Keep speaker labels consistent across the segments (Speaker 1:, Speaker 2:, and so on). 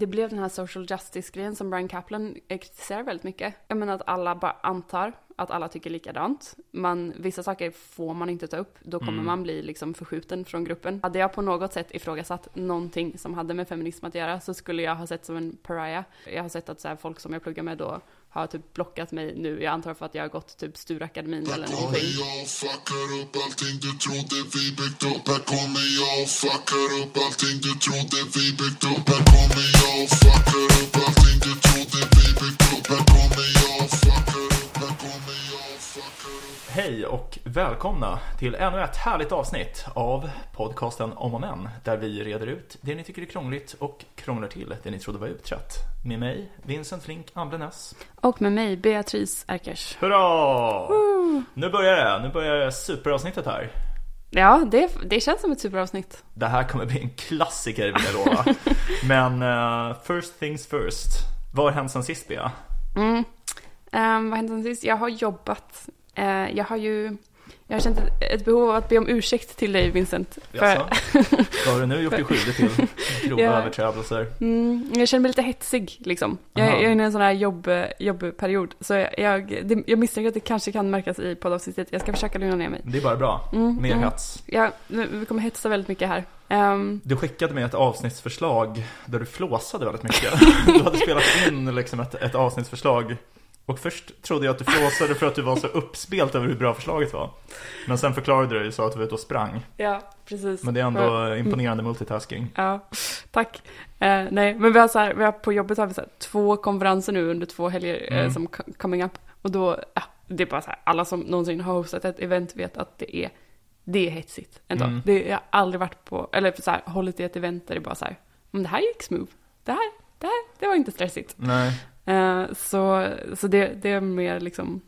Speaker 1: Det blev den här social justice-grejen som Brian Kaplan kritiserar väldigt mycket. Jag menar att alla bara antar att alla tycker likadant. Man, vissa saker får man inte ta upp, då kommer
Speaker 2: Mm.
Speaker 1: man bli liksom förskjuten från gruppen. Hade jag på något sätt ifrågasatt någonting som hade med feminism att göra så skulle jag ha sett som en pariah. Jag har sett att så här, folk som jag pluggar med då har typ blockat mig nu, jag antar för att jag har gått typ Sturakademin eller
Speaker 3: kommer
Speaker 1: någonting.
Speaker 3: jag och fuckar upp allting du trodde vi byggt upp. Här kommer jag och fuckar upp allting du trodde vi byggt upp. Här kommer jag och fuckar upp allting du trodde vi byggt upp. Här kommer jag
Speaker 2: Hej och välkomna till ännu ett härligt avsnitt av podcasten Om och Men där vi reder ut det ni tycker är krångligt och krånglar till det ni trodde var utrett. Med mig, Vincent Flink Amblenäs.
Speaker 1: Och med mig, Beatrice Erkers.
Speaker 2: Hurra! Nu börjar det, nu börjar superavsnittet här.
Speaker 1: Ja, det, det känns som ett superavsnitt.
Speaker 2: Det här kommer bli en klassiker vill jag lova. Men eh, first things first. Vad har hänt sen sist Bea?
Speaker 1: Mm. Um, vad hände sen sist? Jag har jobbat. Eh, jag har ju jag har känt ett, behov av att be om ursäkt till dig Vincent.
Speaker 2: Jaså? Vad har du nu gjort dig skyldig till? Grova
Speaker 1: Ja.
Speaker 2: överträdelser?
Speaker 1: mm, jag känner mig lite hetsig liksom. Jag, jag är inne i en sån här jobb, jobbperiod. Så jag, jag, det, jag misstänker att det kanske kan märkas i poddavsnittet. Jag ska försöka lugna ner mig.
Speaker 2: Det är bara bra.
Speaker 1: Mm,
Speaker 2: Mer
Speaker 1: mm.
Speaker 2: hets.
Speaker 1: Ja, vi kommer hetsa väldigt mycket här. Ehm,
Speaker 2: Du skickade mig ett avsnittsförslag där du flåsade väldigt mycket. Du hade spelat in liksom ett, ett avsnittsförslag. Och först trodde jag att du flåsade för att du var så uppspelt över hur bra förslaget var. Men sen förklarade du det och sa att du var ute och sprang.
Speaker 1: ja, precis.
Speaker 2: Men det är ändå imponerande multitasking.
Speaker 1: Ja, tack. Eh, nej, men vi har, så här, vi har på jobbet har vi så här, två konferenser nu under två helger eh,
Speaker 2: Mm.
Speaker 1: som co- coming up. Och då, ja, det är bara så här, alla som någonsin har hostat ett event vet att det är, det är hetsigt. Ändå.
Speaker 2: Mm.
Speaker 1: Det, jag har aldrig varit på, eller så här, hållit i ett event där det bara så här, men det här gick smooth. Det här, det här, det var inte stressigt.
Speaker 2: Nej.
Speaker 1: Eh, så så det, det är mer liksom,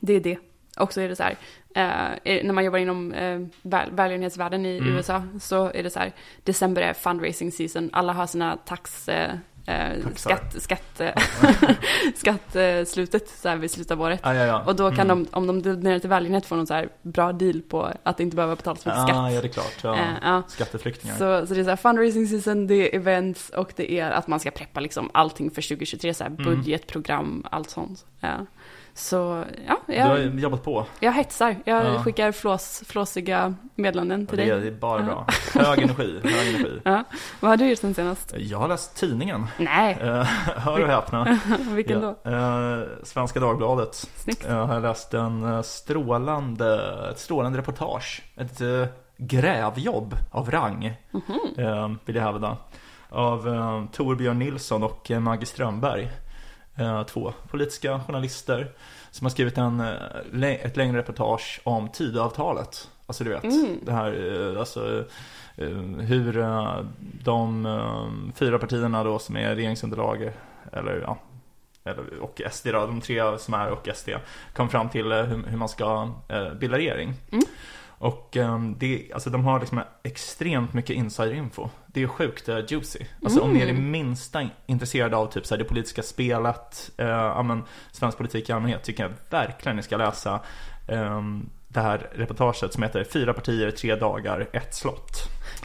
Speaker 1: det är det. Och så är det så här, eh, när man jobbar inom eh, väl, välgörenhetsvärlden i
Speaker 2: Mm.
Speaker 1: USA så är det så här, december är fundraising season, alla har sina tax, eh, skatt, skatt, skattslutet så här vid slutet av året.
Speaker 2: Ah, ja, ja.
Speaker 1: Och då kan
Speaker 2: Mm.
Speaker 1: de, om de donerar till välgörenhet, få någon så här bra deal på att inte behöva betala så mycket skatt.
Speaker 2: Ah, ja, det är klart. Ja.
Speaker 1: Eh.
Speaker 2: Skatteflyktingar.
Speaker 1: Så, så det är så här fundraising season, det är events och det är att man ska preppa liksom allting för 2023, så här
Speaker 2: Mm.
Speaker 1: budget, program, allt sånt. Ja. Så ja,
Speaker 2: Du har
Speaker 1: jag,
Speaker 2: jobbat på.
Speaker 1: jag hetsar. Jag
Speaker 2: Ja.
Speaker 1: skickar flås, flåsiga meddelanden till
Speaker 2: det, är-
Speaker 1: dig.
Speaker 2: det är bara
Speaker 1: Ja.
Speaker 2: bra. Hög energi. Hög energi.
Speaker 1: Ja. Vad har du gjort sen senast?
Speaker 2: Jag har läst tidningen.
Speaker 1: Nej,
Speaker 2: Eh, Hör och häpna.
Speaker 1: vilken
Speaker 2: Ja,
Speaker 1: då?
Speaker 2: eh, Svenska Dagbladet.
Speaker 1: Snyggt.
Speaker 2: Jag har läst en eh, strålande, ett strålande reportage. Ett grävjobb av rang,
Speaker 1: Mhm.
Speaker 2: eh, vill jag hävda. Av Torbjörn Nilsson och Maggie Strömberg. Eh, två politiska journalister som har skrivit en, eh, ett längre reportage om Tidöavtalet. Alltså du vet,
Speaker 1: Mm.
Speaker 2: det här, eh, alltså hur de fyra partierna då som är regeringsunderlag, eller ja, eller, och SD då, de tre som är och SD, kom fram till hur, hur man ska bilda regering.
Speaker 1: Mm.
Speaker 2: Och eh, det, alltså de har liksom extremt mycket insiderinfo. Det är sjukt eh, juicy. Alltså om ni är det
Speaker 1: Mm.
Speaker 2: minsta intresserade av typ så här, det politiska spelet, eh, ja men svensk politik i allmänhet, tycker jag verkligen ni ska läsa eh, det här reportaget som heter Fyra partier, tre dagar, ett slott.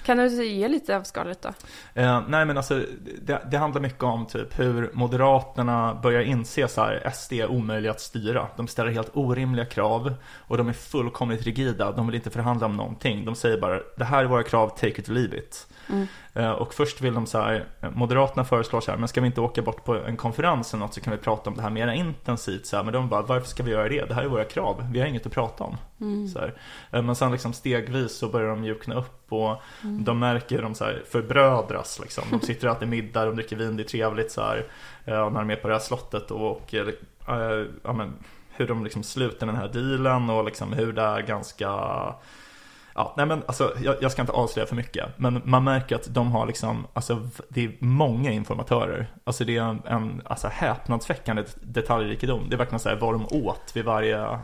Speaker 1: Kan du ge lite av skalet då?
Speaker 2: Eh, nej men alltså det, det handlar mycket om typ hur Moderaterna börjar inse så här SD är omöjliga att styra. De ställer helt orimliga krav och de är fullkomligt rigida. De vill inte förhandla om någonting. De säger bara det här är våra krav, take it or leave it.
Speaker 1: Mm.
Speaker 2: Eh, och först vill de så här, Moderaterna föreslår så här, men ska vi inte åka bort på en konferens eller något så kan vi prata om det här mer intensivt så här. Men de bara, varför ska vi göra det? Det här är våra krav, vi har inget att prata om.
Speaker 1: Mm.
Speaker 2: Så här. Eh, Men sen liksom stegvis så börjar de mjukna upp och
Speaker 1: Mm.
Speaker 2: de märker hur de så här förbrödras liksom. De sitter och äter middag, de dricker vin, det är trevligt så här. eh, När de är på det här slottet och, och eh, ja, men, hur de liksom sluter den här dealen och liksom hur det är ganska Ja, nej men alltså, jag, jag ska inte avslöja för mycket, men man märker att de har liksom, alltså det är många informatörer. Alltså det är en, en alltså, häpnadsväckande detaljrikedom. Det är verkligen så här vad de åt vid varje,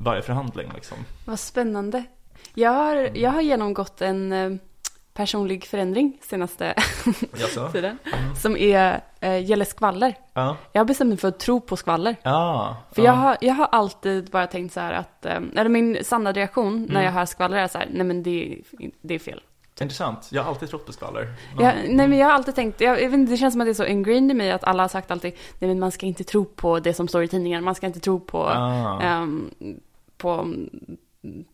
Speaker 2: varje förhandling liksom.
Speaker 1: Vad spännande. Jag har, jag har genomgått en eh, personlig förändring senaste tiden.
Speaker 2: Mm.
Speaker 1: Som är, eh, gäller skvaller.
Speaker 2: Ja.
Speaker 1: Jag har bestämt mig för att tro på skvaller.
Speaker 2: Ja.
Speaker 1: För
Speaker 2: ja.
Speaker 1: jag, har, jag har alltid bara tänkt så här att, eh, eller min sanna reaktion när
Speaker 2: Mm.
Speaker 1: jag hör skvaller är så här, nej men det, är- det är fel.
Speaker 2: Intressant. Jag har alltid trott på skvaller. Men-
Speaker 1: Jag, nej men jag har alltid tänkt, jag, jag vet inte, det känns som att det är så ingrained i mig att alla har sagt alltid, nej men man ska inte tro på det som står i tidningen, man ska inte tro på,
Speaker 2: Ah.
Speaker 1: ehm, på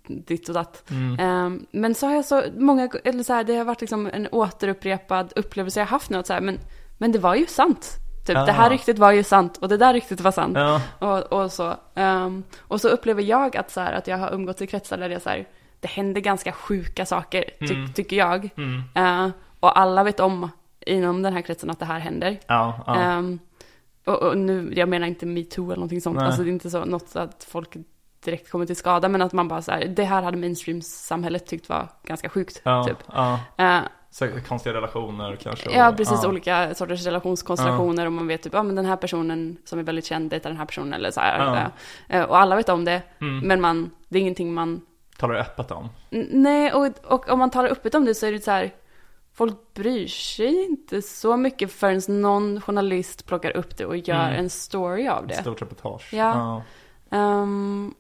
Speaker 1: ditt och datt.
Speaker 2: Mm.
Speaker 1: Ehm, men så har jag så många, eller så här, det har varit liksom en återupprepad upplevelse jag haft nu, att så här, men, men det var ju sant. Typ,
Speaker 2: Ah.
Speaker 1: det här ryktet var ju sant och det där ryktet var sant.
Speaker 2: Ja.
Speaker 1: Och, och så. Ehm, och så upplever jag att, så här, att jag har umgåtts i kretsar där det så här, det händer ganska sjuka saker, ty,
Speaker 2: Mm.
Speaker 1: tycker jag.
Speaker 2: Mm.
Speaker 1: Eh, och alla vet om inom den här kretsen att det här händer.
Speaker 2: Ja, ja.
Speaker 1: Ehm, och, och nu, jag menar inte metoo eller någonting sånt,
Speaker 2: Nej.
Speaker 1: alltså det är inte så något att folk direkt kommer till skada, men att man bara så här, det här hade mainstream-samhället tyckt var ganska sjukt.
Speaker 2: ja,
Speaker 1: typ.
Speaker 2: ja.
Speaker 1: Eh,
Speaker 2: Så konstiga relationer kanske.
Speaker 1: ja,
Speaker 2: och-
Speaker 1: precis, olika sorters relationskonstellationer och man vet typ, ja men den här personen som är väldigt känd dejtar den här personen eller så här.
Speaker 2: Ja.
Speaker 1: Eh, och alla vet om det,
Speaker 2: Mm.
Speaker 1: men man, det är ingenting man
Speaker 2: Talar öppet om?
Speaker 1: N- Nej, och, och om man talar öppet om det så är det så här, folk bryr sig inte så mycket förrän någon journalist plockar upp det och gör
Speaker 2: Mm.
Speaker 1: en story av
Speaker 2: Ett
Speaker 1: det.
Speaker 2: stort reportage.
Speaker 1: Ja. Ehm,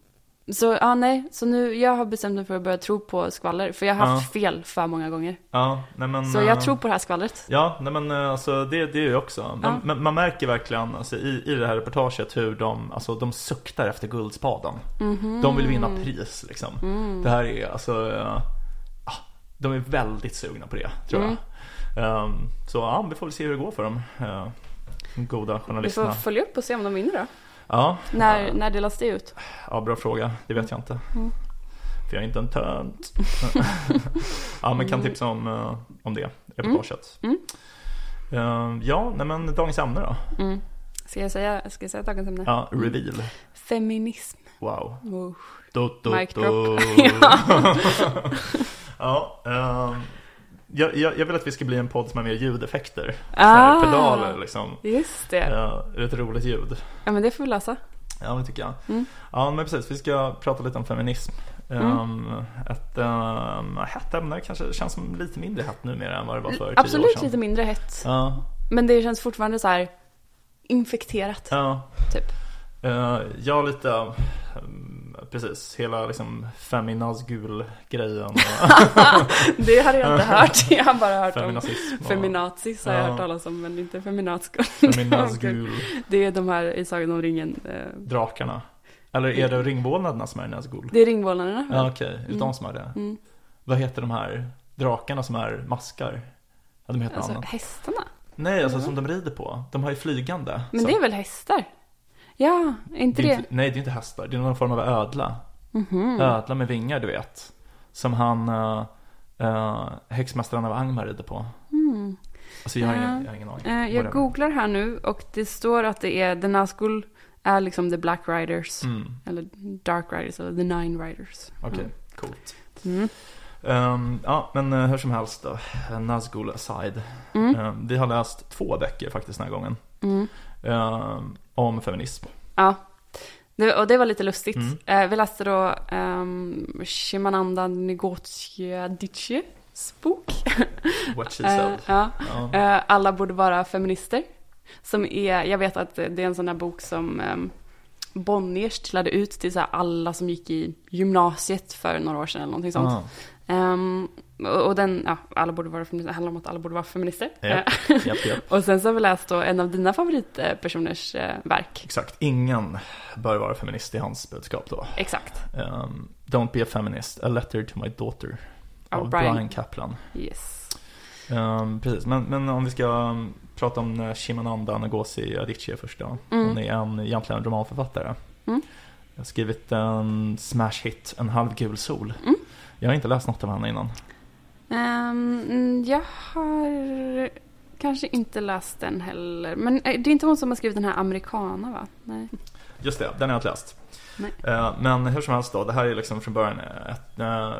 Speaker 1: så, ja nej, så nu, jag har bestämt mig för att börja tro på skvaller, för jag har haft fel för många gånger.
Speaker 2: ja. Nej, men,
Speaker 1: Så
Speaker 2: eh,
Speaker 1: jag tror på det här skvallret.
Speaker 2: Ja, nej men eh, alltså det, det är ju också. Men,
Speaker 1: Ja.
Speaker 2: men man märker verkligen alltså, i, i det här reportaget hur de, alltså, de suktar efter guldspaden.
Speaker 1: Mhm.
Speaker 2: De vill vinna pris liksom.
Speaker 1: Mm.
Speaker 2: Det här är alltså, eh, ah, de är väldigt sugna på det tror jag.
Speaker 1: Mm.
Speaker 2: Ehm, så ja, vi får väl se hur det går för dem. Uh, goda
Speaker 1: Vi får
Speaker 2: journalisterna.
Speaker 1: följa upp och se om de vinner då.
Speaker 2: Ja,
Speaker 1: När, när delas det ut?
Speaker 2: ja, bra fråga. Det vet jag inte.
Speaker 1: Mm.
Speaker 2: För jag är inte en tönt. ja, men kan tipsa om, eh, om det reportaget.
Speaker 1: Mm.
Speaker 2: Ehm, ja, nej men dagens ämne då?
Speaker 1: Mm. Ska jag säga, ska jag säga dagens ämne?
Speaker 2: Ja, reveal.
Speaker 1: Feminism.
Speaker 2: Wow.
Speaker 1: Oh.
Speaker 2: Do, do,
Speaker 1: Mic drop.
Speaker 2: ja, ehm, jag, jag, jag vill att vi ska bli en podd som har mer ljudeffekter.
Speaker 1: Ah.
Speaker 2: pedaler liksom.
Speaker 1: Just det.
Speaker 2: Ja, ett roligt ljud.
Speaker 1: Ja men det får vi lösa.
Speaker 2: Ja, det tycker jag.
Speaker 1: Mm.
Speaker 2: Ja, men precis. Vi ska prata lite om feminism.
Speaker 1: Mm.
Speaker 2: Um, ett um, hett ämne kanske känns som lite mindre hett numera än vad det var för tio år
Speaker 1: Absolut
Speaker 2: sedan.
Speaker 1: lite mindre hett.
Speaker 2: Ja,
Speaker 1: Men det känns fortfarande så här infekterat,
Speaker 2: ja.
Speaker 1: typ.
Speaker 2: Uh, jag lite, um, precis, hela liksom feminazgul-grejen.
Speaker 1: Det hade jag inte hört. Jag har bara hört om
Speaker 2: Feminazism. och
Speaker 1: feminazis har jag
Speaker 2: Ja.
Speaker 1: hört talas om, men inte feminatskor.
Speaker 2: Feminazgul.
Speaker 1: Det är de här i Sagan om ringen. eh,
Speaker 2: Drakarna. Eller är det ringvålnaderna som är Nazgul?
Speaker 1: Det är ringvålnaderna.
Speaker 2: Ja, okej. Det
Speaker 1: Mm.
Speaker 2: de som är det?
Speaker 1: Mm.
Speaker 2: Vad heter de här drakarna som är maskar? Ja, de heter
Speaker 1: Alltså
Speaker 2: annat.
Speaker 1: hästarna.
Speaker 2: Nej, alltså som de rider på. De har ju flygande.
Speaker 1: Men
Speaker 2: Så-
Speaker 1: det är väl hästar? Ja, inte
Speaker 2: det
Speaker 1: det?
Speaker 2: inte, nej, det är inte hästar. Det är någon form av ödla.
Speaker 1: Mhm.
Speaker 2: Ödla med vingar, du vet. Som han, uh, uh, häxmästaren av Angmar rider på.
Speaker 1: Mm.
Speaker 2: Alltså jag har,
Speaker 1: Ja.
Speaker 2: ingen, jag har ingen aning.
Speaker 1: Eh, jag googlar här nu och det står att det är The Nazgul är liksom the Black Riders.
Speaker 2: Mm,
Speaker 1: Eller Dark Riders eller The Nine Riders.
Speaker 2: Okej, coolt.
Speaker 1: Mm.
Speaker 2: Ehm, ja, men uh, hur som helst då. Nazgul aside.
Speaker 1: Mm.
Speaker 2: Ehm, vi har läst två böcker faktiskt den här gången.
Speaker 1: Mm.
Speaker 2: Om feminism.
Speaker 1: Ja, det, och det var lite lustigt.
Speaker 2: Mm.
Speaker 1: Eh, vi läste då um, Shimananda Ngozi Adichies bok.
Speaker 2: What she
Speaker 1: Eh,
Speaker 2: said.
Speaker 1: ja.
Speaker 2: Ja.
Speaker 1: Eh, Alla borde vara feminister. Som är, jag vet att det är en sån här bok som um, Bonniers tilade ut till så alla som gick i gymnasiet för några år sedan eller någonting sånt.
Speaker 2: Ah,
Speaker 1: Ehm, och, den, ja, alla borde vara feminister, handlar om att alla borde vara feminister. Eh,
Speaker 2: japp, japp.
Speaker 1: och sen så har vi läst då en av dina favoritpersoners eh, verk.
Speaker 2: Exakt, ingen bör vara feminist i hans budskap då.
Speaker 1: Exakt.
Speaker 2: Ehm, Don't be a feminist, a letter to my daughter. Av
Speaker 1: Av
Speaker 2: Brian.
Speaker 1: Brian.
Speaker 2: Kaplan.
Speaker 1: Yes.
Speaker 2: Ehm, precis, men, men om vi ska um, prata om Shimananda Ngozi Adichie först då.
Speaker 1: Mm.
Speaker 2: Hon är en, egentligen en romanförfattare.
Speaker 1: Mm.
Speaker 2: Jag har skrivit en smash hit, En halv gul sol.
Speaker 1: Mm.
Speaker 2: Jag har inte läst något av henne innan.
Speaker 1: Ehm, mm, jag har kanske inte läst den heller. Men eh, det är inte hon som har skrivit den här Americana va? Nej.
Speaker 2: Just det, den har jag inte läst.
Speaker 1: Nej.
Speaker 2: Eh, Men hur som helst då, det här är liksom från början ett uh,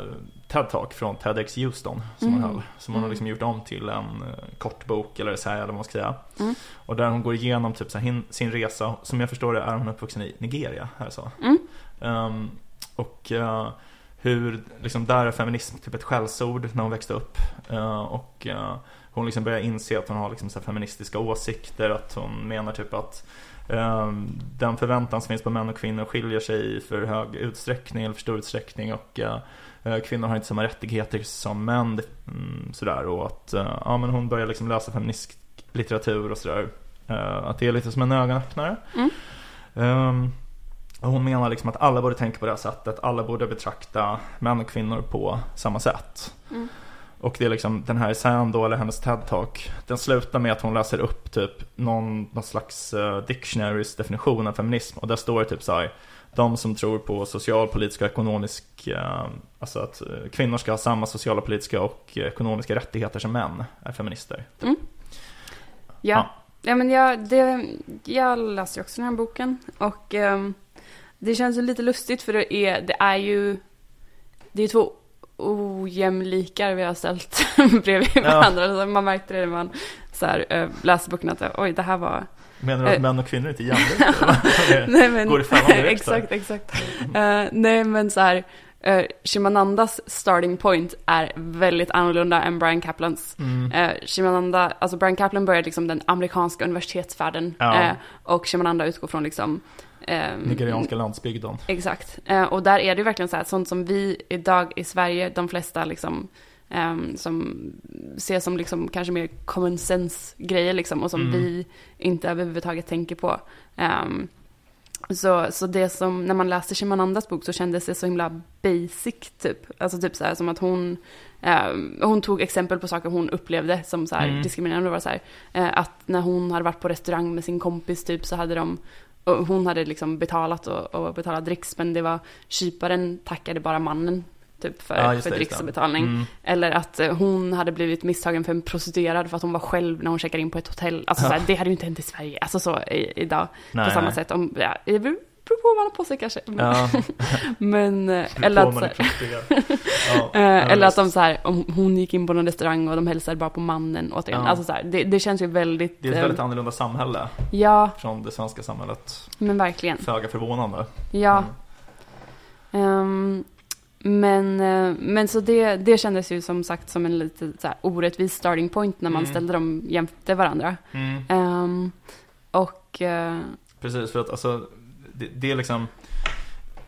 Speaker 2: TED-talk från TEDx Houston som hon
Speaker 1: Mm.
Speaker 2: höll. Som hon har
Speaker 1: Mm.
Speaker 2: liksom gjort om till en uh, kortbok eller så här, eller vad man ska säga.
Speaker 1: Mm.
Speaker 2: Och där hon går igenom typ så här, sin resa. Som jag förstår det är hon uppvuxen i Nigeria, här så.
Speaker 1: Mm.
Speaker 2: Ehm, och eh, hur, liksom där är feminism typ ett skällsord när hon växte upp. Eh, och eh, hon liksom börjar inse att hon har liksom så feministiska åsikter, att hon menar typ att eh, den förväntan som finns på män och kvinnor skiljer sig i för hög utsträckning eller för stor utsträckning och eh, eh, kvinnor har inte samma rättigheter som män. Mm, sådär och att eh, ja, men hon börjar liksom läsa feministisk litteratur och sådär. Eh, att det är lite som en ögonöppnare.
Speaker 1: Mm.
Speaker 2: Och hon menar liksom att alla borde tänka på det här sättet. Alla borde betrakta män och kvinnor på samma sätt.
Speaker 1: Mm.
Speaker 2: Och det är liksom den här essän då, eller hennes TED-talk. Den slutar med att hon läser upp typ någon, någon slags uh, dictionaries definition av feminism. Och där står det typ så här. De som tror på social, politisk och ekonomisk, eh, alltså att eh, kvinnor ska ha samma sociala, politiska och ekonomiska rättigheter som män, är feminister.
Speaker 1: Ja.
Speaker 2: Ja.
Speaker 1: ja. men jag, det, jag läste ju också den här boken och ehm, det känns ju lite lustigt för det är, det är ju, det är två ojämlikar vi har ställt bredvid varandra. Så man märkte det när man så här, eh, läste boken att oj, det här var...
Speaker 2: Menar du att
Speaker 1: Eh.
Speaker 2: män och kvinnor inte är jämlika?
Speaker 1: Nej, men,
Speaker 2: Går i fällan direkt,
Speaker 1: exakt, exakt. Eh, nej, men så här, uh, Shimanandas starting point är väldigt annorlunda än Brian Kaplans.
Speaker 2: Mm.
Speaker 1: Eh, Shimananda, alltså Brian Kaplan började liksom den amerikanska universitetsvärlden
Speaker 2: Ja.
Speaker 1: och Shimananda utgår från liksom
Speaker 2: Nigerianska landsbygden.
Speaker 1: Exakt. Eh, och där är det verkligen så här, sånt som vi idag i Sverige, de flesta liksom, ehm, som ser som liksom kanske mer common sense grejer liksom, och som
Speaker 2: Mm.
Speaker 1: vi inte överhuvudtaget tänker på. Ehm, så, så det som, när man läste Shimanandas bok så kändes det så himla basic typ. Alltså typ så här som att hon, ehm, hon tog exempel på saker hon upplevde som så här
Speaker 2: Mm.
Speaker 1: diskriminerande. Var så här, eh, att när hon hade varit på restaurang med sin kompis typ så hade de och hon hade liksom betalat och, och betalat dricks men det var kyparen tackade bara mannen typ för,
Speaker 2: Ja,
Speaker 1: för betalning.
Speaker 2: Mm.
Speaker 1: Eller att eh, hon hade blivit misstagen för en prostituerad för att hon var själv när hon checkade in på ett hotell. Alltså så här, det hade ju inte hänt i Sverige, alltså så i, idag.
Speaker 2: Nej,
Speaker 1: på samma sätt. Om, ja, beror på vad man har på sig kanske. Men,
Speaker 2: Ja,
Speaker 1: men eh, eller att, här.
Speaker 2: Ja,
Speaker 1: eh, eller att de så här, om hon gick in på någon restaurang och de hälsade bara på mannen återigen.
Speaker 2: Ja.
Speaker 1: Alltså så här, det, det känns ju väldigt...
Speaker 2: Det är ett
Speaker 1: eh,
Speaker 2: väldigt annorlunda samhälle
Speaker 1: Ja,
Speaker 2: från det svenska samhället.
Speaker 1: men verkligen.
Speaker 2: Föga förvånande.
Speaker 1: Ja.
Speaker 2: Mm.
Speaker 1: Ehm, men, eh, men så det, det kändes ju som sagt som en lite så här orättvis starting point när man
Speaker 2: Mm.
Speaker 1: ställde dem jämte varandra.
Speaker 2: Mm.
Speaker 1: Ehm, och eh,
Speaker 2: Precis, för att alltså, det, det är liksom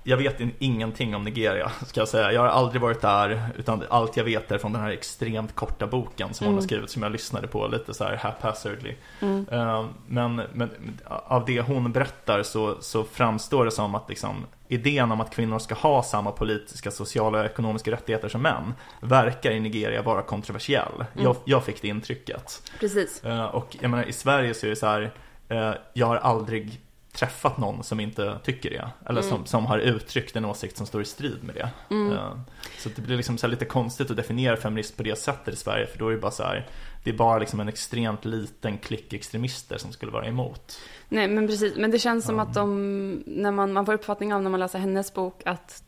Speaker 2: Jag vet in- ingenting om Nigeria, ska jag säga. Jag har aldrig varit där, utan allt jag vet är från den här extremt korta boken som hon har
Speaker 1: Mm.
Speaker 2: skrivit, som jag lyssnade på lite så här haphazardly.
Speaker 1: mm,
Speaker 2: Eh, Men, men av det hon berättar så, så framstår det som att liksom, idén om att kvinnor ska ha samma politiska, sociala och ekonomiska rättigheter som män verkar i Nigeria vara kontroversiell.
Speaker 1: Mm.
Speaker 2: Jag, jag fick det intrycket.
Speaker 1: precis.
Speaker 2: Eh, Och jag menar, i Sverige så är det så här, eh, jag har aldrig träffat någon som inte tycker det. Eller som,
Speaker 1: Mm.
Speaker 2: som har uttryckt en åsikt som står i strid med det.
Speaker 1: Mm.
Speaker 2: Eh, Så det blir liksom så lite konstigt att definiera feminism på det sättet i Sverige. För då är det bara så här, det är bara liksom en extremt liten klick extremister som skulle vara emot.
Speaker 1: Nej men precis, men det känns som
Speaker 2: Ja.
Speaker 1: att de, när man, man får uppfattning av när man läser hennes bok att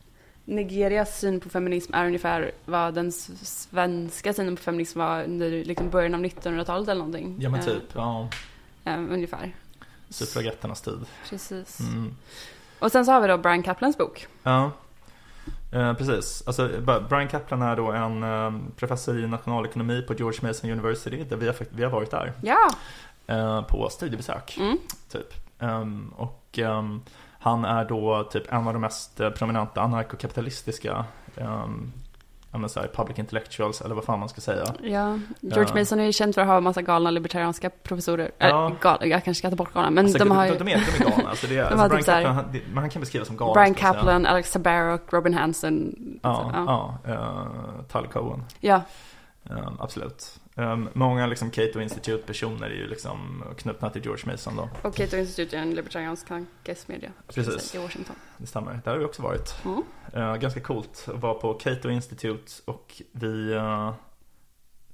Speaker 1: Nigerias syn på feminism är ungefär vad den svenska synen på feminism var under liksom början av 1900-talet eller någonting.
Speaker 2: Ja men
Speaker 1: Eh,
Speaker 2: typ, ja,
Speaker 1: eh, ungefär,
Speaker 2: suffragetternas tid.
Speaker 1: precis.
Speaker 2: Mm.
Speaker 1: Och sen så har vi då Brian Kaplans bok.
Speaker 2: Ja, eh, precis. Alltså, Brian Kaplan är då en eh, professor i nationalekonomi på George Mason University, där vi har, vi har varit där.
Speaker 1: Ja!
Speaker 2: eh, på studiebesök.
Speaker 1: Mm.
Speaker 2: Typ. Ehm, och ehm, han är då typ en av de mest eh, prominenta anarkokapitalistiska um, så här, public intellectuals, eller vad fan man ska säga.
Speaker 1: Ja, George
Speaker 2: Ja.
Speaker 1: Mason är ju känd för att ha en massa galna libertarianska professorer.
Speaker 2: Ja.
Speaker 1: Eller, gal, jag kanske ska ta bort galna, men
Speaker 2: Alltså,
Speaker 1: de har ju
Speaker 2: de, är, de är galna. Alltså, det är,
Speaker 1: De
Speaker 2: alltså, Brian
Speaker 1: typ
Speaker 2: Kaplan, han, det, men han kan beskrivas som galen.
Speaker 1: Brian
Speaker 2: säga.
Speaker 1: Kaplan, Alex Tabarrok, Robin Hanson.
Speaker 2: Ja,
Speaker 1: Så,
Speaker 2: ja. ja Tyler Cohen.
Speaker 1: ja.
Speaker 2: Ehm, absolut. Ehm, många liksom Cato Institute-personer är ju liksom knutna till George Mason då.
Speaker 1: Och Cato Institute är en libertariansk tankesmedja.
Speaker 2: Precis.
Speaker 1: I Washington.
Speaker 2: Det stämmer. Där har vi också varit.
Speaker 1: Mm.
Speaker 2: Eh, ganska coolt att vara på Cato Institute och vi eh,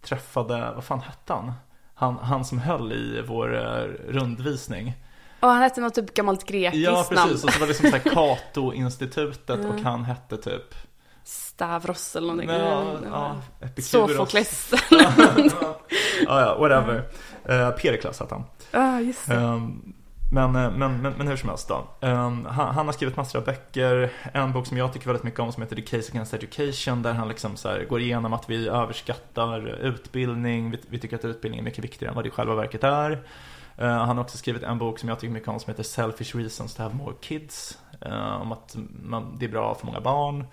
Speaker 2: träffade, vad fan hette han? han? Han som höll i vår eh, rundvisning.
Speaker 1: Och han hette något typ gammalt grekiskt
Speaker 2: Ja,
Speaker 1: namn.
Speaker 2: precis. Och så var det liksom så här Cato-institutet och
Speaker 1: Mm.
Speaker 2: han hette typ
Speaker 1: Stavros eller någonting.
Speaker 2: ja,
Speaker 1: Mm,
Speaker 2: ja.
Speaker 1: Sofokles.
Speaker 2: ja, ja, whatever. Uh, Perikles hette han.
Speaker 1: Ja, ah, just det.
Speaker 2: Ehm, Men, eh, men, men, men hur som helst då. Um, han, han har skrivit massor av böcker. En bok som jag tycker väldigt mycket om som heter The Case Against Education. Där han liksom så här, går igenom att vi överskattar utbildning. Vi, vi tycker att utbildning är mycket viktigare än vad det i själva verket är. Uh, han har också skrivit en bok som jag tycker mycket om som heter Selfish Reasons to Have More Kids. Uh, om att man, det är bra för många barn.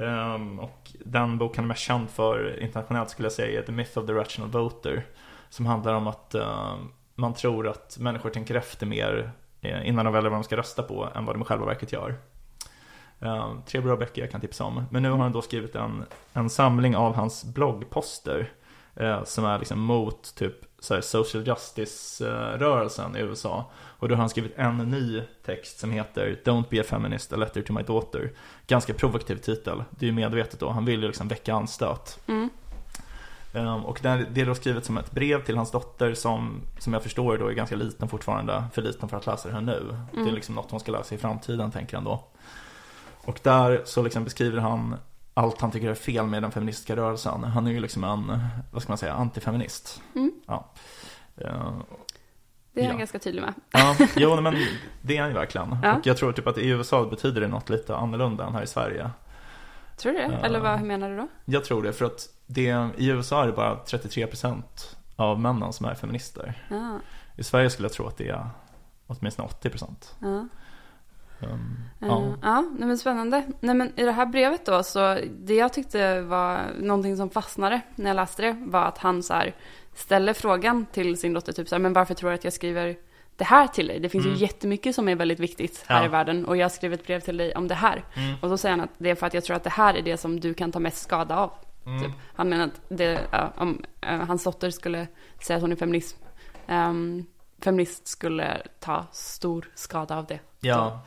Speaker 2: Um, och den boken han är mest känd för internationellt skulle jag säga är The Myth of the Rational Voter. Som handlar om att uh, man tror att människor tänker efter mer eh, innan de väljer vad de ska rösta på än vad de i själva verket gör. Um, tre bra böcker jag kan tipsa om. Men nu har han då skrivit en, en samling av hans bloggposter uh, som är liksom mot typ så social justice-rörelsen i USA. Och då har han skrivit en ny text som heter Don't be a feminist, a letter to my daughter. Ganska provokativ titel, det är ju medvetet då, han vill ju liksom väcka anstöt.
Speaker 1: Mm.
Speaker 2: Um, och det är då skrivet som ett brev till hans dotter som, som jag förstår då är ganska liten fortfarande, för liten för att läsa det här nu. Mm. Det är
Speaker 1: Mm.
Speaker 2: liksom något hon ska läsa i framtiden tänker han då. Och där så liksom beskriver han allt han tycker är fel med den feministiska rörelsen. Han är ju liksom en, vad ska man säga, antifeminist.
Speaker 1: Mm.
Speaker 2: Ja. Uh,
Speaker 1: Det är han
Speaker 2: Ja.
Speaker 1: ganska tydlig med.
Speaker 2: Ja, jo men det är han ju verkligen.
Speaker 1: Ja.
Speaker 2: Och jag tror typ att i USA betyder det något lite annorlunda än här i Sverige.
Speaker 1: Tror du det? Eller vad hur menar du då?
Speaker 2: Jag tror det, för att det, i USA är det bara 33% av männen som är feminister.
Speaker 1: Ja,
Speaker 2: I Sverige skulle jag tro att det är åtminstone 80%.
Speaker 1: ja.
Speaker 2: Um,
Speaker 1: Ja,
Speaker 2: ja.
Speaker 1: nej men spännande. Nej men i det här brevet då så det jag tyckte var någonting som fastnade när jag läste det var att han så här ställer frågan till sin dotter typ så här, men varför tror du att jag skriver det här till dig? Det finns
Speaker 2: Mm.
Speaker 1: ju jättemycket som är väldigt viktigt här
Speaker 2: Ja.
Speaker 1: i världen och jag har skrivit ett brev till dig om det här.
Speaker 2: Mm.
Speaker 1: Och då säger han att det är för att jag tror att det här är det som du kan ta mest skada av.
Speaker 2: Mm.
Speaker 1: Typ. Han menar att det, ja, om eh, hans dotter skulle säga att hon är feminist, ehm, feminist skulle ta stor skada av det.
Speaker 2: Ja,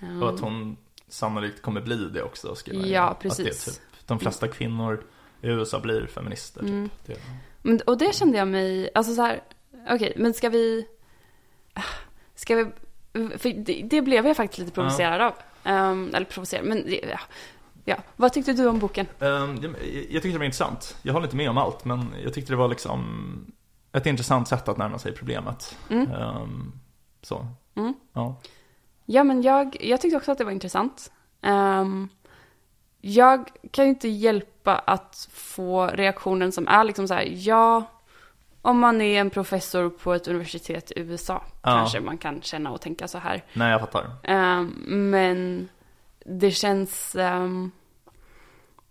Speaker 1: Ehm,
Speaker 2: och att hon sannolikt kommer bli det också. Skriver.
Speaker 1: Ja,
Speaker 2: Att det
Speaker 1: precis.
Speaker 2: typ, de flesta kvinnor i USA blir feminister. Typ.
Speaker 1: Mm.
Speaker 2: Det,
Speaker 1: Men, och det kände jag mig, alltså så här, okej, men ska vi, ska vi, för det, det blev jag faktiskt lite provocerad av. Ehm, eller provocerad, men ja, ja. Vad tyckte du om boken?
Speaker 2: Ehm, jag, jag tyckte det var intressant. Jag håller inte med om allt, men jag tyckte det var liksom ett intressant sätt att närma sig problemet.
Speaker 1: Mm.
Speaker 2: Ehm, så,
Speaker 1: Mm.
Speaker 2: ja.
Speaker 1: Ja, men jag, jag tyckte också att det var intressant. Ehm, jag kan ju inte hjälpa att få reaktionen som är liksom så här, ja, om man är en professor på ett universitet i USA
Speaker 2: Ja.
Speaker 1: kanske man kan känna och tänka så här.
Speaker 2: Nej, jag fattar.
Speaker 1: Ehm, men det känns... ehm,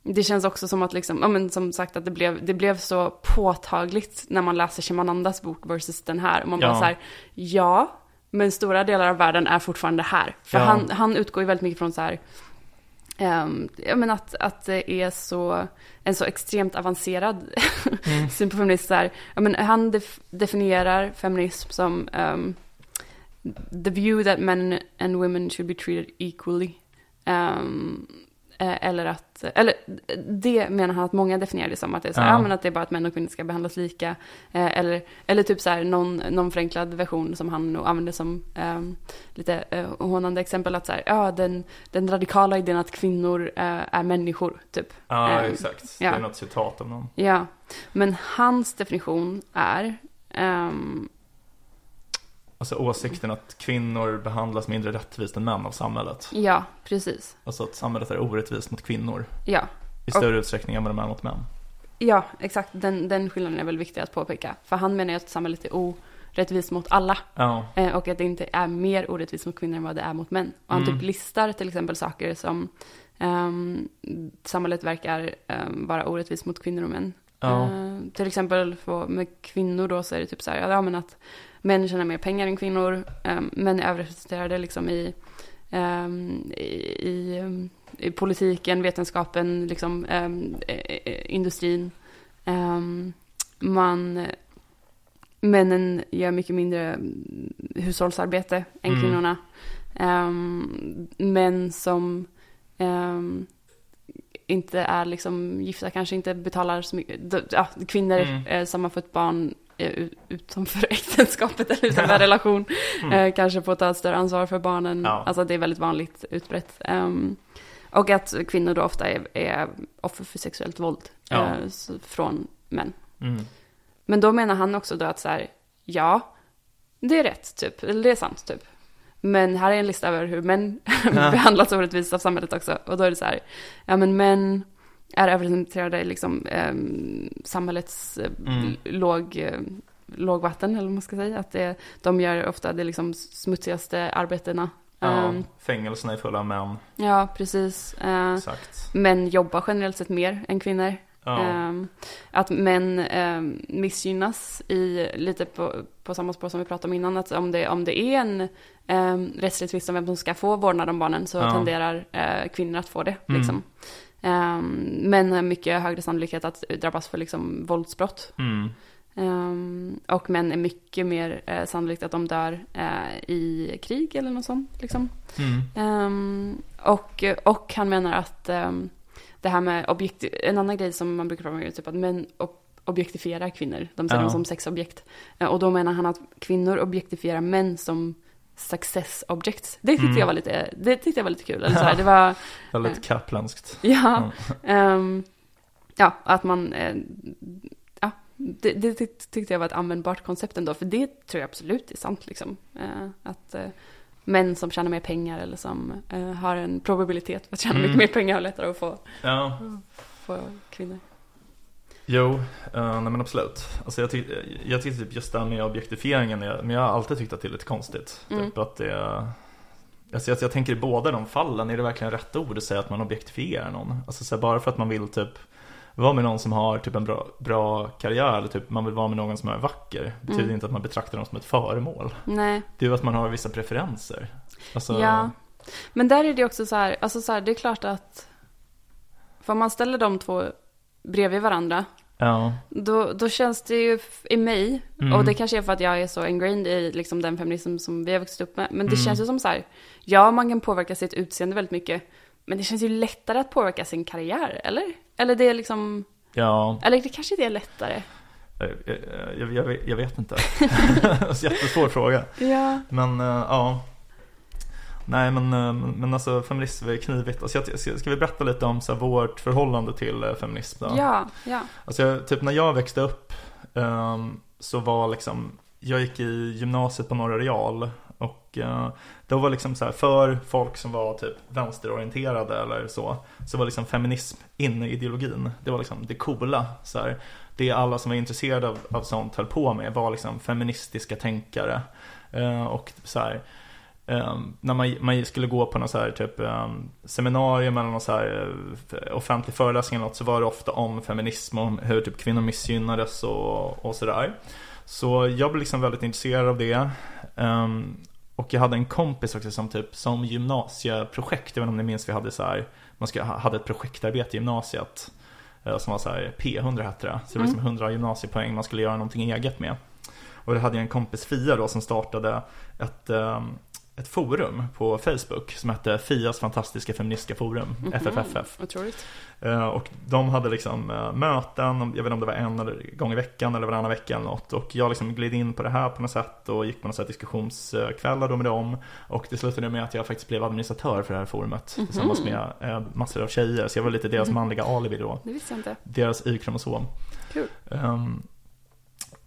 Speaker 1: det känns också som att liksom, ja men som sagt att det blev, det blev så påtagligt när man läser Shimanandas bok versus den här. Och man
Speaker 2: Ja.
Speaker 1: bara så här, ja, men stora delar av världen är fortfarande här. För
Speaker 2: Ja.
Speaker 1: han, han utgår ju väldigt mycket från så här, um, ja men att, att det är så, en så extremt avancerad
Speaker 2: Mm.
Speaker 1: syn på feminism. Så här, ja, men han def, definierar feminism som ehm, the view that men and women should be treated equally. Eh, eller att, eller det menar han att många definierar det som att det är så här,
Speaker 2: Ja.
Speaker 1: men att det är bara att män och kvinnor ska behandlas lika. Eh, eller, eller typ så här någon, någon förenklad version som han nog använder som ehm, lite uh, hånande exempel att så här, ja den, den radikala idén att kvinnor eh, är människor typ.
Speaker 2: Ja,
Speaker 1: Ehm,
Speaker 2: exakt.
Speaker 1: ja.
Speaker 2: Det är något citat av någon.
Speaker 1: Ja, men hans definition är ehm,
Speaker 2: Alltså åsikten att kvinnor behandlas mindre rättvist än män av samhället.
Speaker 1: ja, precis.
Speaker 2: Alltså att samhället är orättvist mot kvinnor
Speaker 1: Ja,
Speaker 2: i större utsträckning än vad de är mot män.
Speaker 1: ja exakt. Den, den skillnaden är väl viktig att påpeka. För han menar ju att samhället är orättvist mot alla.
Speaker 2: Ja,
Speaker 1: Eh, och att det inte är mer orättvist mot kvinnor än vad det är mot män. Och han
Speaker 2: Mm.
Speaker 1: typ listar till exempel saker som ehm, samhället verkar um, vara orättvist mot kvinnor och män.
Speaker 2: ja,
Speaker 1: Eh, till exempel för, med kvinnor då så är det typ så här, ja men att män tjänar mer pengar än kvinnor, um, män är överrepresenterade liksom i, ehm, i, i, um, i politiken, vetenskapen, liksom um, industrin. Um, man, männen gör mycket mindre hushållsarbete än
Speaker 2: Mm.
Speaker 1: kvinnorna. Um, män som inte är liksom gifta kanske inte betalar så mycket. Ja, kvinnor
Speaker 2: Mm.
Speaker 1: eh, som har fått barn utanför äktenskapet eller utanför relation
Speaker 2: Mm.
Speaker 1: eh, kanske får ta ett större ansvar för barnen.
Speaker 2: Ja.
Speaker 1: Alltså det är väldigt vanligt utbrett. Ehm, och att kvinnor då ofta är, är offer för sexuellt våld
Speaker 2: Ja.
Speaker 1: eh, så- från män.
Speaker 2: mm.
Speaker 1: Men då menar han också då att så här, ja, det är rätt typ, eller det är sant typ. Men här är en lista över hur män
Speaker 2: Ja.
Speaker 1: behandlas orättvist av samhället också. Och då är det så här, ja men män är överrepresenterade i liksom ehm, samhällets eh,
Speaker 2: Mm.
Speaker 1: låg, eh, lågvatten, eller vad man ska säga. Att det, de gör ofta det liksom smutsigaste arbetena.
Speaker 2: Ja,
Speaker 1: Ehm,
Speaker 2: fängelserna är fulla av män.
Speaker 1: ja precis. Eh,
Speaker 2: Exakt.
Speaker 1: män jobbar generellt sett mer än kvinnor.
Speaker 2: Ja.
Speaker 1: Ehm, att män ehm, missgynnas i lite på, på samma spår som vi pratade om innan. Att om det, om det är en um, rättslig tvist om vem som ska få vårdnad om barnen så
Speaker 2: Ja.
Speaker 1: tenderar eh, kvinnor att få det.
Speaker 2: Mm.
Speaker 1: Liksom. Män har mycket högre sannolikhet att drabbas för liksom, våldsbrott.
Speaker 2: Mm.
Speaker 1: Ehm, och män är mycket mer eh, sannolikt att de dör eh, i krig eller något sånt. Liksom.
Speaker 2: Mm.
Speaker 1: Ehm, och, och han menar att ehm, det här med objekt, en annan grej som man brukar prata om är typ att män ob- objektifierar kvinnor. De ser
Speaker 2: Ja.
Speaker 1: dem som sexobjekt. Eh, och då menar han att kvinnor objektifierar män som success objects. Det tyckte
Speaker 2: Mm.
Speaker 1: jag var lite, det tyckte jag var lite kul. Eller så här, det var,
Speaker 2: Väldigt kaplanskt.
Speaker 1: ja, ehm, ja, att man, eh, ja, det, det tyck- tyckte jag var ett användbart koncept ändå. För det tror jag absolut är sant liksom. Eh, att eh, män som tjänar mer pengar eller som eh, har en probabilitet för att tjäna
Speaker 2: Mm.
Speaker 1: mycket mer pengar har lättare att få,
Speaker 2: Ja.
Speaker 1: få kvinnor.
Speaker 2: Jo, uh, nej men absolut. Alltså jag, tyck, jag tyckte typ just det här med objektifieringen, men jag har alltid tyckt att det är lite konstigt.
Speaker 1: Mm.
Speaker 2: Typ att det. Alltså jag, jag tänker i båda de fallen, är det verkligen rätt ord att säga att man objektifierar någon? Alltså bara för att man vill typ vara med någon som har typ en bra, bra karriär eller typ man vill vara med någon som är vacker betyder
Speaker 1: Mm.
Speaker 2: inte att man betraktar dem som ett föremål.
Speaker 1: Nej,
Speaker 2: Det är ju att man har vissa preferenser. Alltså,
Speaker 1: ja. Men där är det också så här, alltså så här, det är klart att för om man ställer de två bredvid varandra
Speaker 2: ja.
Speaker 1: Då, då känns det ju i mig,
Speaker 2: Mm.
Speaker 1: och det kanske är för att jag är så ingrained i liksom den feminism som vi har vuxit upp med. Men det
Speaker 2: Mm.
Speaker 1: känns ju som så här, ja man kan påverka sitt utseende väldigt mycket. Men det känns ju lättare att påverka sin karriär, eller? Eller det är liksom,
Speaker 2: Ja,
Speaker 1: eller det kanske det är lättare.
Speaker 2: jag, jag, jag, vet- jag vet inte. Jättesvår fråga.
Speaker 1: Ja.
Speaker 2: Men eh, ja. Nej men, eh, men, men alltså feminism är knivigt. Alltså, jag, ska, ska vi berätta lite om så här, vårt förhållande till eh, feminism då?
Speaker 1: Ja, ja.
Speaker 2: Alltså jag, typ när jag växte upp ehm, så var liksom, jag gick i gymnasiet på Norra Real och eh, då var liksom så här, för folk som var typ vänsterorienterade eller så, så var liksom feminism inne i ideologin. Det var liksom det coola. Så här, det alla som var intresserade av, av sånt höll på med var liksom feministiska tänkare. Eh, och så här, Ehm, när man, man skulle gå på något så här typ um, seminarium eller någon så här eh, offentlig föreläsning eller något så var det ofta om feminism och hur typ kvinnor missgynnades och, och sådär. Så jag blev liksom väldigt intresserad av det. Ehm, och jag hade en kompis också som typ som gymnasieprojekt, jag vet inte om ni minns vi hade så här, man ska, hade ett projektarbete i gymnasiet eh, som var så här P100 hette det. Så det var liksom 100 gymnasiepoäng man skulle göra någonting eget med. Och det hade jag en kompis Fia då som startade ett, ehm, ett forum på Facebook som hette Fias fantastiska feministiska forum,
Speaker 1: Mhm.
Speaker 2: FFFF.
Speaker 1: Otroligt.
Speaker 2: Eh, Och de hade liksom eh, möten, jag vet inte om det var en gång i veckan eller varannan vecka eller något. Och jag liksom gled in på det här på något sätt och gick på något sätt diskussionskvällar då med dem. Och det slutade med att jag faktiskt blev administratör för det här forumet
Speaker 1: Mhm.
Speaker 2: tillsammans med eh, massor av tjejer. Så jag var lite deras
Speaker 1: Mhm.
Speaker 2: manliga alibi då.
Speaker 1: Det visste jag inte.
Speaker 2: Deras Y-kromosom.
Speaker 1: Kul.
Speaker 2: Ehm,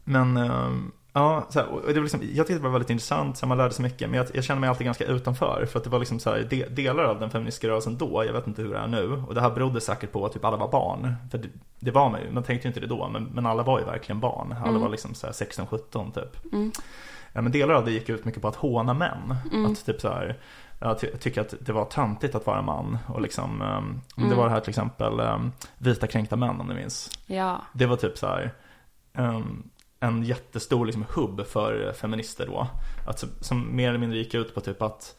Speaker 2: men ehm, ja, så här, och det var liksom, jag tyckte det var väldigt intressant, så här, man lärde sig mycket. Men jag, jag kände mig alltid ganska utanför. För att det var liksom så här, de, delar av den feministiska rörelsen då, jag vet inte hur det är nu. Och det här berodde säkert på att typ alla var barn. För det, det var man ju, man tänkte ju inte det då. Men, men alla var ju verkligen barn. Alla
Speaker 1: Mm.
Speaker 2: var liksom så här 16-17 typ.
Speaker 1: Mm.
Speaker 2: Ja, men delar av det gick ut mycket på att håna män.
Speaker 1: Mm.
Speaker 2: Att typ så här, jag ty- tycker att det var töntigt att vara man. Och liksom, ehm,
Speaker 1: Mm.
Speaker 2: det var det här till exempel um, vita kränkta män om ni minns.
Speaker 1: Ja.
Speaker 2: Det var typ så här ehm, en jättestor liksom hubb för feminister då. Att, som mer eller mindre gick ut på typ att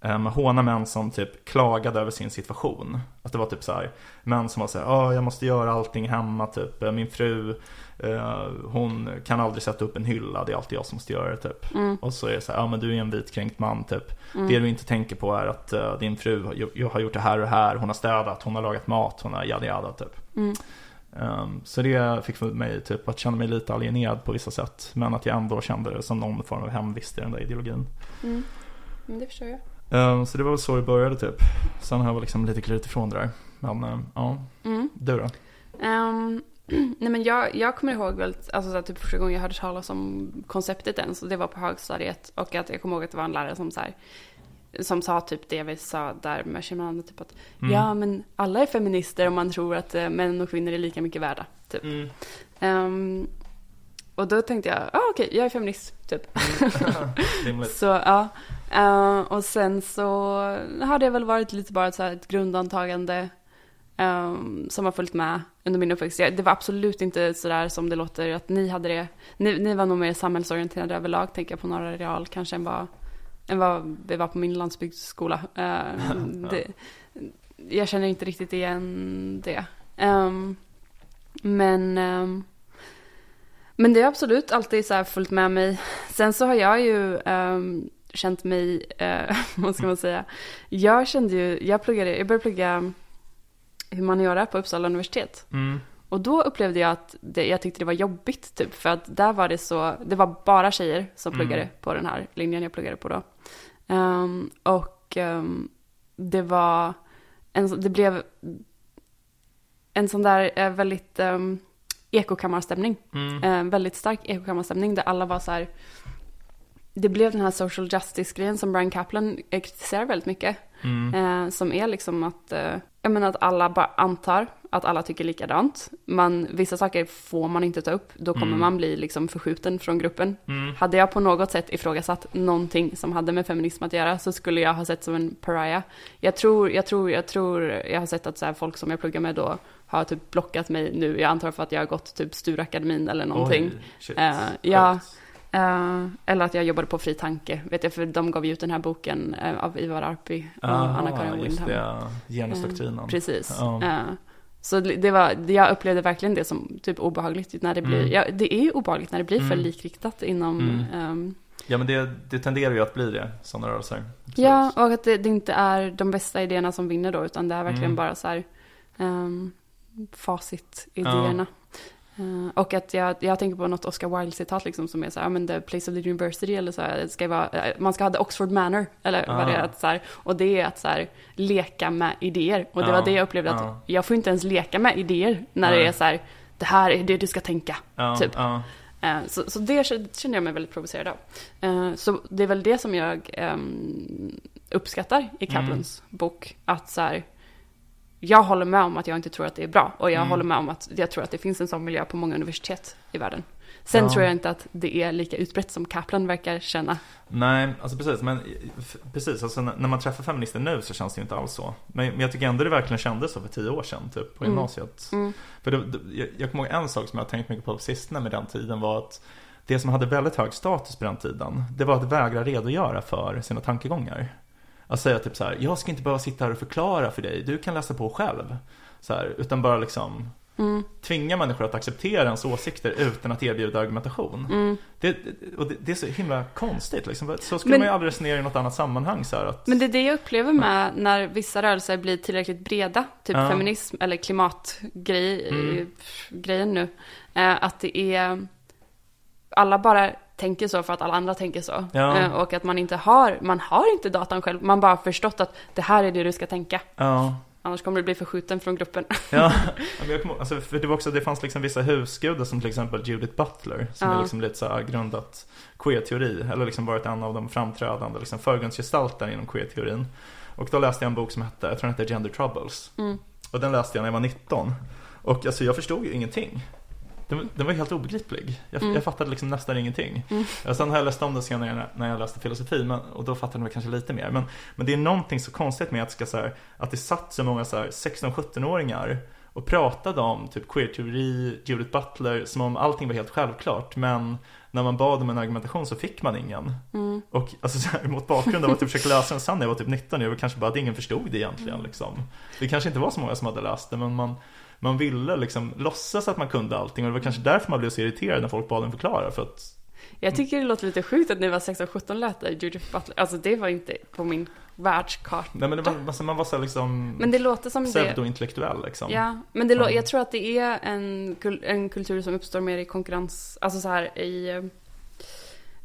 Speaker 2: um, håna män som typ klagade över sin situation. Att det var typ så här män som var så här, "Ja, jag måste göra allting hemma typ. Min fru, eh, hon kan aldrig sätta upp en hylla, det är alltid jag som måste göra det typ.
Speaker 1: Mm.
Speaker 2: Och så är det så här, ja men du är en vitkränkt man typ.
Speaker 1: Mm.
Speaker 2: Det du inte tänker på är att eh, din fru har gjort det här och det här, hon har städat, hon har lagat mat, hon har yada yada typ.
Speaker 1: Mm.
Speaker 2: Um, så det fick mig typ att känna mig lite alienerad på vissa sätt. Men att jag ändå kände det som någon form av hemvist i den där ideologin.
Speaker 1: Mm. Men det förstår jag.
Speaker 2: Um, så det var väl så det började typ. Sen har jag liksom lite glidit ifrån det där. Men um, ja,
Speaker 1: Mm.
Speaker 2: du då?
Speaker 1: Ehm, Nej men jag, jag kommer ihåg väl, alltså så typ första gången jag hörde talas om konceptet ens, och det var på högstadiet. Och att jag kommer ihåg att det var en lärare som så här, som sa typ det vi sa där med Shimano, typ att
Speaker 2: Mm.
Speaker 1: ja men alla är feminister om man tror att eh, män och kvinnor är lika mycket värda. Typ.
Speaker 2: Mm.
Speaker 1: Ehm, och då tänkte jag, ah, okej, jag är feminist, typ.
Speaker 2: Rimligt.
Speaker 1: Så ja, Eh, och sen så har det väl varit lite bara ett, så ett grundantagande ehm, som har följt med under min uppväxt. Det var absolut inte sådär som det låter att ni hade det. Ni, ni var nog mer samhällsorienterade överlag, tänker jag på Norra Real, kanske än vad, än vad vi var på min landsbygdsskola. Eh, det, jag känner inte riktigt igen det. Ehm, men ehm, men det har absolut alltid så här följt med mig. Sen så har jag ju ehm, känt mig, eh, vad ska man säga, jag kände ju, jag pluggade, jag började plugga humaniora på Uppsala universitet.
Speaker 2: Mm.
Speaker 1: Och då upplevde jag att det, jag tyckte det var jobbigt typ, för att där var det så, det var bara tjejer som
Speaker 2: Mm.
Speaker 1: pluggade på den här linjen jag pluggade på då. Ehm, och ehm, det var, en, det blev en sån där eh, väldigt um, ekokammarstämning.
Speaker 2: Mm.
Speaker 1: En väldigt stark ekokammarstämning där alla var så här. Det blev den här social justice-grejen som Brian Kaplan eh, kritiserar väldigt mycket.
Speaker 2: Mm.
Speaker 1: Eh, som är liksom att, eh, jag menar att alla bara antar att alla tycker likadant. Man, vissa saker får man inte ta upp, då kommer
Speaker 2: Mm.
Speaker 1: man bli liksom förskjuten från gruppen.
Speaker 2: Mm.
Speaker 1: Hade jag på något sätt ifrågasatt någonting som hade med feminism att göra så skulle jag ha sett som en pariah. Jag tror, jag tror, jag tror, jag har sett att så folk som jag pluggar med då har typ blockat mig nu. Jag antar för att jag har gått typ Sturakademin eller någonting.
Speaker 2: Oj.
Speaker 1: Eh, ja. Eh, eller att jag jobbade på Fri Tanke, vet jag, för de gav ju ut den här boken eh, av Ivar Arpi och Anna-Karin
Speaker 2: just
Speaker 1: Windham.
Speaker 2: det, ja. genusdoktrinen.
Speaker 1: Precis.
Speaker 2: Ja.
Speaker 1: Så det var, jag upplevde verkligen det som typ obehagligt när det blir,
Speaker 2: Mm.
Speaker 1: ja, det är ju obehagligt när det blir för
Speaker 2: Mm.
Speaker 1: likriktat inom, ehm,
Speaker 2: Ja men det, det tenderar ju att bli det, sådana rörelser. Absolut.
Speaker 1: ja, och att det, det inte är de bästa idéerna som vinner då, utan det är verkligen
Speaker 2: Mm.
Speaker 1: bara så här, um, facit-idéerna. Eh, och att jag, jag tänker på något Oscar Wilde-citat liksom som är så här, ja men the place of the university eller så här, ska vara, eh, man ska ha the Oxford manner, eller vad det är,
Speaker 2: Ah.
Speaker 1: att så här, och det är att så här, leka med idéer. Och det
Speaker 2: Ja,
Speaker 1: var det jag upplevde att
Speaker 2: ja.
Speaker 1: jag får inte ens leka med idéer när det är så här, det här är det du ska tänka. typ. Eh, Så, så det känner jag mig väldigt provocerad av. Så det är väl det som jag ehm, uppskattar i
Speaker 2: Mm.
Speaker 1: Kaplans bok. Att så här, jag håller med om att jag inte tror att det är bra. Och jag
Speaker 2: Mm.
Speaker 1: håller med om att jag tror att det finns en sån miljö på många universitet i världen. Sen
Speaker 2: Ja.
Speaker 1: tror jag inte att det är lika utbrett som Kaplan verkar känna.
Speaker 2: Nej, alltså precis. Men precis, alltså när man träffar feminister nu så känns det ju inte alls så. Men, jag tycker ändå det verkligen kändes så för tio år sedan, typ på
Speaker 1: Mm.
Speaker 2: gymnasiet.
Speaker 1: Mm.
Speaker 2: För det, det, jag, jag kommer ihåg en sak som jag har tänkt mycket på på sistone med den tiden var att det som hade väldigt hög status på den tiden, det var att vägra redogöra för sina tankegångar. Att säga typ så här, jag ska inte behöva sitta här och förklara för dig, du kan läsa på själv. Så här, utan bara liksom
Speaker 1: Mm.
Speaker 2: tvinga människor att acceptera ens åsikter utan att erbjuda argumentation.
Speaker 1: Mm.
Speaker 2: Det, och det, det är så himla konstigt liksom. Så skulle
Speaker 1: Men-
Speaker 2: man ju aldrig resonera i något annat sammanhang så att...
Speaker 1: Men det är det jag upplever med när vissa rörelser blir tillräckligt breda, typ
Speaker 2: Ja.
Speaker 1: feminism eller klimatgrej,
Speaker 2: Mm.
Speaker 1: nu, eh, att det är, alla bara tänker så för att alla andra tänker så.
Speaker 2: Ja.
Speaker 1: Eh, och att man inte har, man har inte datan själv, man bara har förstått att det här är det du ska tänka.
Speaker 2: Ja,
Speaker 1: Annars kommer du bli förskjuten från gruppen.
Speaker 2: ja. jag alltså, för det var också, det fanns liksom vissa husgudar som till exempel Judith Butler, som
Speaker 1: Ja.
Speaker 2: är liksom lite så här grundat queer-teori, eller liksom varit en av de framträdande liksom förgrundsgestalterna inom queer-teorin. Och då läste jag en bok som hette, jag tror den hette Gender Troubles.
Speaker 1: Mm.
Speaker 2: Och den läste jag när jag var 19. Och alltså jag förstod ju ingenting. Den, var- den var helt obegriplig. Jag,
Speaker 1: Mm.
Speaker 2: jag fattade liksom nästan ingenting.
Speaker 1: Mm.
Speaker 2: Och sen har jag läst om den senare när- jag läste filosofi men, och då fattade jag kanske lite mer. Men, men det är någonting så konstigt med att, ska, så här, att det satt så många så här 16-17-åringar och pratade om typ queer-teori, Judith Butler, som om allting var helt självklart. Men när man bad om en argumentation så fick man ingen.
Speaker 1: Mm.
Speaker 2: Och alltså, så här, mot bakgrund av att jag försökte läsa den sen när jag var typ 19, jag var kanske bara att ingen förstod det egentligen. Liksom. Det kanske inte var så många som hade läst det, men man, man ville liksom låtsas att man kunde allting. Och det var kanske därför man blev så irriterad när folk bad en förklara. För att,
Speaker 1: Jag tycker det låter lite sjukt att ni var 16-17 lät det, Judith Butler. Alltså det var inte på min världskarta.
Speaker 2: nej men det var, alltså, man var så liksom
Speaker 1: Men det låter som
Speaker 2: pseudo-intellektuell liksom.
Speaker 1: Ja, men det,
Speaker 2: Ja.
Speaker 1: jag tror att det är en, en kultur som uppstår mer i konkurrens, alltså så här i, eh,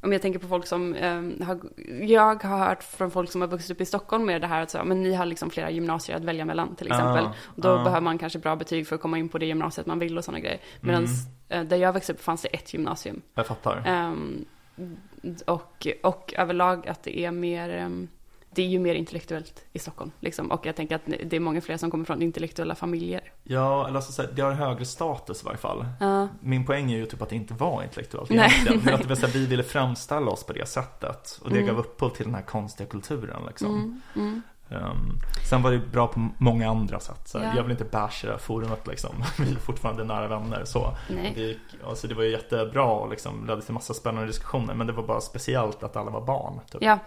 Speaker 1: om jag tänker på folk som eh, har, jag har hört från folk som har vuxit upp i Stockholm med det här att så, men ni har liksom flera gymnasier att välja mellan till exempel.
Speaker 2: Ah,
Speaker 1: då
Speaker 2: ah.
Speaker 1: behöver man kanske bra betyg för att komma in på det gymnasiet man vill och sådana grejer. Medan eh, där jag växte upp fanns det ett gymnasium.
Speaker 2: Jag fattar.
Speaker 1: Ehm, och, och överlag att det är mer, ehm, det är ju mer intellektuellt i Stockholm. Liksom. Och jag tänker att det är många fler som kommer från intellektuella familjer.
Speaker 2: Ja, eller alltså, det har högre status i varje fall.
Speaker 1: Ja.
Speaker 2: Min poäng är ju typ att det inte var intellektuellt
Speaker 1: Nej,
Speaker 2: egentligen. Men
Speaker 1: nej.
Speaker 2: att det här, vi ville framställa oss på det sättet. Och det
Speaker 1: Mm.
Speaker 2: gav upphov till den här konstiga kulturen liksom.
Speaker 1: Mm, mm.
Speaker 2: Ehm, sen var det bra på många andra sätt.
Speaker 1: Ja.
Speaker 2: Jag vill inte basha det här forumet liksom. Vi är fortfarande nära vänner. Så.
Speaker 1: Nej.
Speaker 2: Det, gick, alltså, det var ju jättebra och liksom, ledde till massa spännande diskussioner. Men det var bara speciellt att alla var barn. Typ.
Speaker 1: Ja,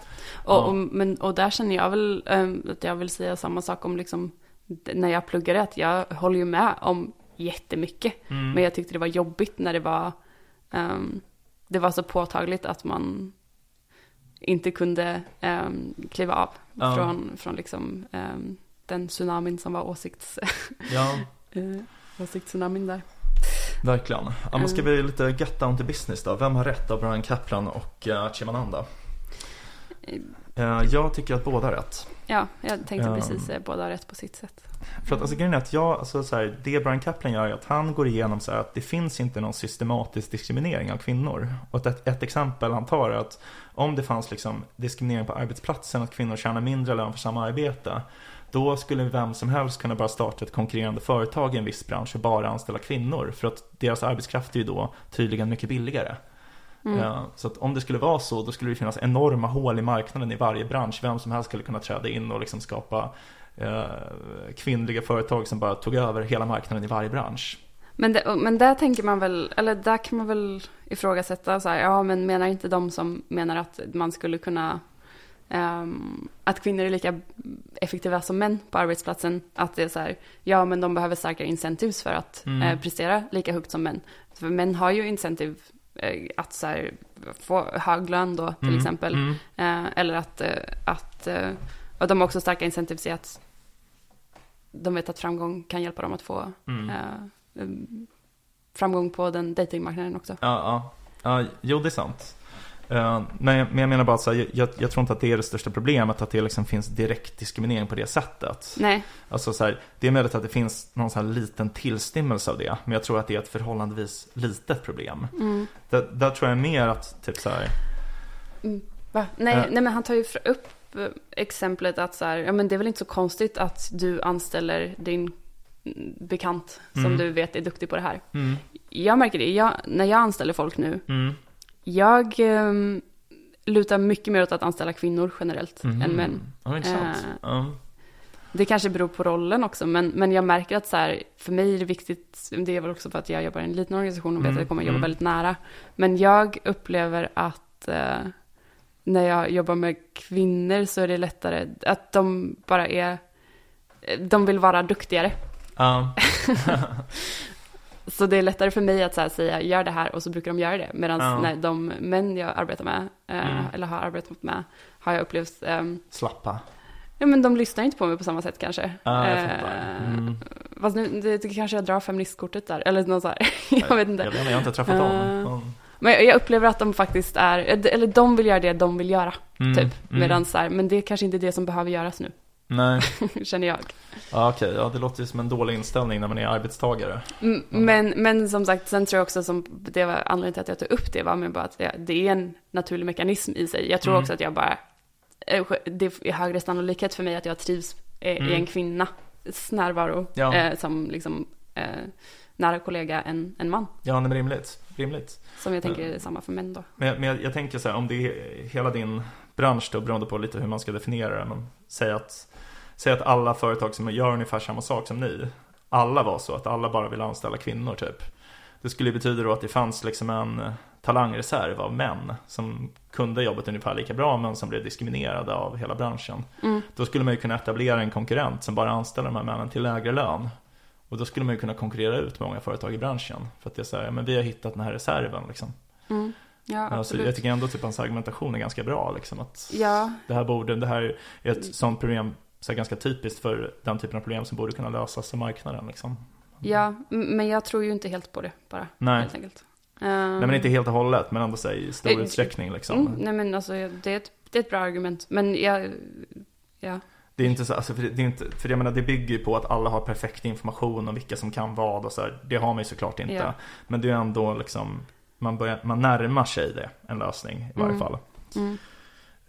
Speaker 1: och,
Speaker 2: Ja.
Speaker 1: Och, men, och där känner jag väl ehm, att jag vill säga samma sak om liksom när jag pluggade, att jag håller ju med om jättemycket.
Speaker 2: Mm.
Speaker 1: Men jag tyckte det var jobbigt när det var, ehm, det var så påtagligt att man inte kunde um, kliva av
Speaker 2: Ja.
Speaker 1: från, från liksom ehm, den tsunamin som var åsikts,
Speaker 2: Ja,
Speaker 1: uh, åsiktstsunamin där.
Speaker 2: verkligen. Ja, men ska vi lite get down to business då? Vem har rätt av Brian Kaplan och uh, Chimananda? Eh, jag tycker att båda har rätt.
Speaker 1: Ja, jag tänkte
Speaker 2: Ehm.
Speaker 1: precis säga båda har rätt på sitt sätt.
Speaker 2: För att alltså grejen är att jag, alltså så här, det Brian Kaplan gör är att han går igenom så här att det finns inte någon systematisk diskriminering av kvinnor. Och ett, ett exempel han tar är att om det fanns liksom diskriminering på arbetsplatsen, att kvinnor tjänar mindre lön för samma arbete. Då skulle vem som helst kunna bara starta ett konkurrerande företag i en viss bransch och bara anställa kvinnor. För att deras arbetskraft är ju då tydligen mycket billigare.
Speaker 1: Mm.
Speaker 2: Ja, så att om det skulle vara så, då skulle det finnas enorma hål i marknaden i varje bransch. Vem som helst skulle kunna träda in och liksom skapa eh, kvinnliga företag som bara tog över hela marknaden i varje bransch.
Speaker 1: Men, det, men där tänker man väl, eller där kan man väl ifrågasätta så här, ja men menar inte de som menar att man skulle kunna, ehm, att kvinnor är lika effektiva som män på arbetsplatsen, att det är så här, ja men de behöver starkare incentives för att
Speaker 2: Mm.
Speaker 1: eh, prestera lika högt som män. För män har ju incentive eh, att så här, få hög lön då till
Speaker 2: Mm,
Speaker 1: exempel.
Speaker 2: mm.
Speaker 1: Eh, eller att, eh, att eh, och de har också starka incentives i att de vet att framgång kan hjälpa dem att få
Speaker 2: Mm.
Speaker 1: Eh, framgång på den datingmarknaden också.
Speaker 2: Ja, ja. ja, jo det är sant. Eh, men, jag- men jag menar bara att så här, jag, jag tror inte att det är det största problemet, att det liksom finns direkt diskriminering på det sättet.
Speaker 1: Nej,
Speaker 2: Alltså så här, det är möjligt att det finns någon så här liten tillstymmelse av det, men jag tror att det är ett förhållandevis litet problem.
Speaker 1: mm.
Speaker 2: Där, där tror jag mer att, typ så här,
Speaker 1: Va? Nej,
Speaker 2: Eh.
Speaker 1: nej, men han tar ju upp eh, exemplet att så här, ja men det är väl inte så konstigt att du anställer din mm, bekant som
Speaker 2: Mm.
Speaker 1: du vet är duktig på det här.
Speaker 2: mm,
Speaker 1: Jag märker det, jag, när jag anställer folk nu,
Speaker 2: mm,
Speaker 1: jag um, lutar mycket mer åt att anställa kvinnor generellt
Speaker 2: mhm.
Speaker 1: än män.
Speaker 2: Ja, intressant.
Speaker 1: Eh,
Speaker 2: Ja.
Speaker 1: Det kanske beror på rollen också, men, men jag märker att så här, för mig är det viktigt, det är väl också för att jag jobbar i en liten organisation och vet
Speaker 2: Mm,
Speaker 1: att jag kommer jobba
Speaker 2: mm.
Speaker 1: väldigt nära. Men jag upplever att eh, när jag jobbar med kvinnor så är det lättare att de bara är, de vill vara duktigare.
Speaker 2: Ja.
Speaker 1: Så det är lättare för mig att så säga gör det här och så brukar de göra det. Medan
Speaker 2: Ja.
Speaker 1: när de män jag arbetar med, eh,
Speaker 2: Mm.
Speaker 1: eller har arbetat med, har jag upplevt, ehm,
Speaker 2: Slappa.
Speaker 1: ja men de lyssnar inte på mig på samma sätt kanske.
Speaker 2: Ja, jag
Speaker 1: Eh.
Speaker 2: Mm.
Speaker 1: Fast nu det, det kanske jag drar feministkortet där, eller något så här. jag vet inte.
Speaker 2: Jag, vet, jag har inte träffat dem.
Speaker 1: Eh,
Speaker 2: Mm.
Speaker 1: Men jag- upplever att de faktiskt är, eller de vill göra det de vill göra,
Speaker 2: Mm,
Speaker 1: typ.
Speaker 2: mm.
Speaker 1: Medan så här, men det är kanske inte det som behöver göras nu,
Speaker 2: Nej,
Speaker 1: känner jag.
Speaker 2: ja, okej. Ja, det låter ju som en dålig inställning när man är arbetstagare.
Speaker 1: Mm, Men, men som sagt, sen tror jag också som, det var anledningen till att jag tog upp det var med bara att det, är en naturlig mekanism i sig. Jag tror
Speaker 2: Mm.
Speaker 1: också att jag bara, eh, det är högre sannolikhet för mig att jag trivs eh, i
Speaker 2: Mm.
Speaker 1: en kvinnas närvaro
Speaker 2: Ja.
Speaker 1: eh, som liksom eh, nära kollega än en man.
Speaker 2: Ja, men rimligt. Rimligt.
Speaker 1: Som jag tänker är samma för män då.
Speaker 2: Men, jag- men jag, jag tänker så här, om det är hela din bransch då, beroende på lite hur man ska definiera det, men säg att, säg att alla företag som gör ungefär samma sak som ni, alla var så, att alla bara vill anställa kvinnor typ. Det skulle betyda då att det fanns liksom en eh, talangreserv av män som kunde jobbet ungefär lika bra men som blev diskriminerade av hela branschen.
Speaker 1: Mm.
Speaker 2: Då skulle man ju kunna etablera en konkurrent som bara anställer de här männen till lägre lön. Och då skulle man ju kunna konkurrera ut många företag i branschen. För att det är så här, ja, men vi har hittat den här reserven liksom.
Speaker 1: Mm. Ja,
Speaker 2: Alltså, jag tycker ändå typ hans argumentation är ganska bra. Liksom, att
Speaker 1: Ja,
Speaker 2: det här borde, det här är ett sånt problem, så ganska typiskt för den typen av problem som borde kunna lösas av marknaden. Liksom.
Speaker 1: ja, men jag tror ju inte helt på det bara,
Speaker 2: Nej.
Speaker 1: helt enkelt.
Speaker 2: Nej men inte helt och hållet, men ändå så i stor
Speaker 1: Eh,
Speaker 2: utsträckning liksom.
Speaker 1: Mm, nej men alltså det är, ett, det är ett bra argument. Men jag, ja.
Speaker 2: Det är inte så, alltså för det, det är inte, för jag menar det bygger ju på att alla har perfekt information om vilka som kan vad och så här. Det har man ju såklart inte.
Speaker 1: Ja.
Speaker 2: Men det är ändå liksom, man, börjar, man närmar sig det, en lösning i varje
Speaker 1: Mm.
Speaker 2: fall.
Speaker 1: Mm.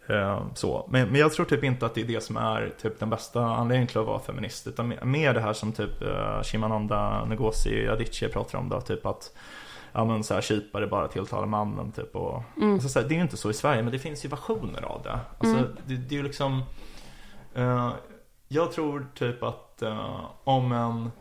Speaker 2: Eh, Så. Men, men jag tror typ inte att det är det som är typ den bästa anledningen till att vara feminist. Utan mer- det här som typ uh, Shimananda Ngozi Adichie pratar om då. Typ att ja, men så här, kypare bara tilltalar mannen typ. Och,
Speaker 1: Mm.
Speaker 2: alltså, så här, det är ju inte så i Sverige men det finns ju versioner av det. Alltså,
Speaker 1: Mm.
Speaker 2: det, det är ju liksom eh, Jag tror typ att eh, om en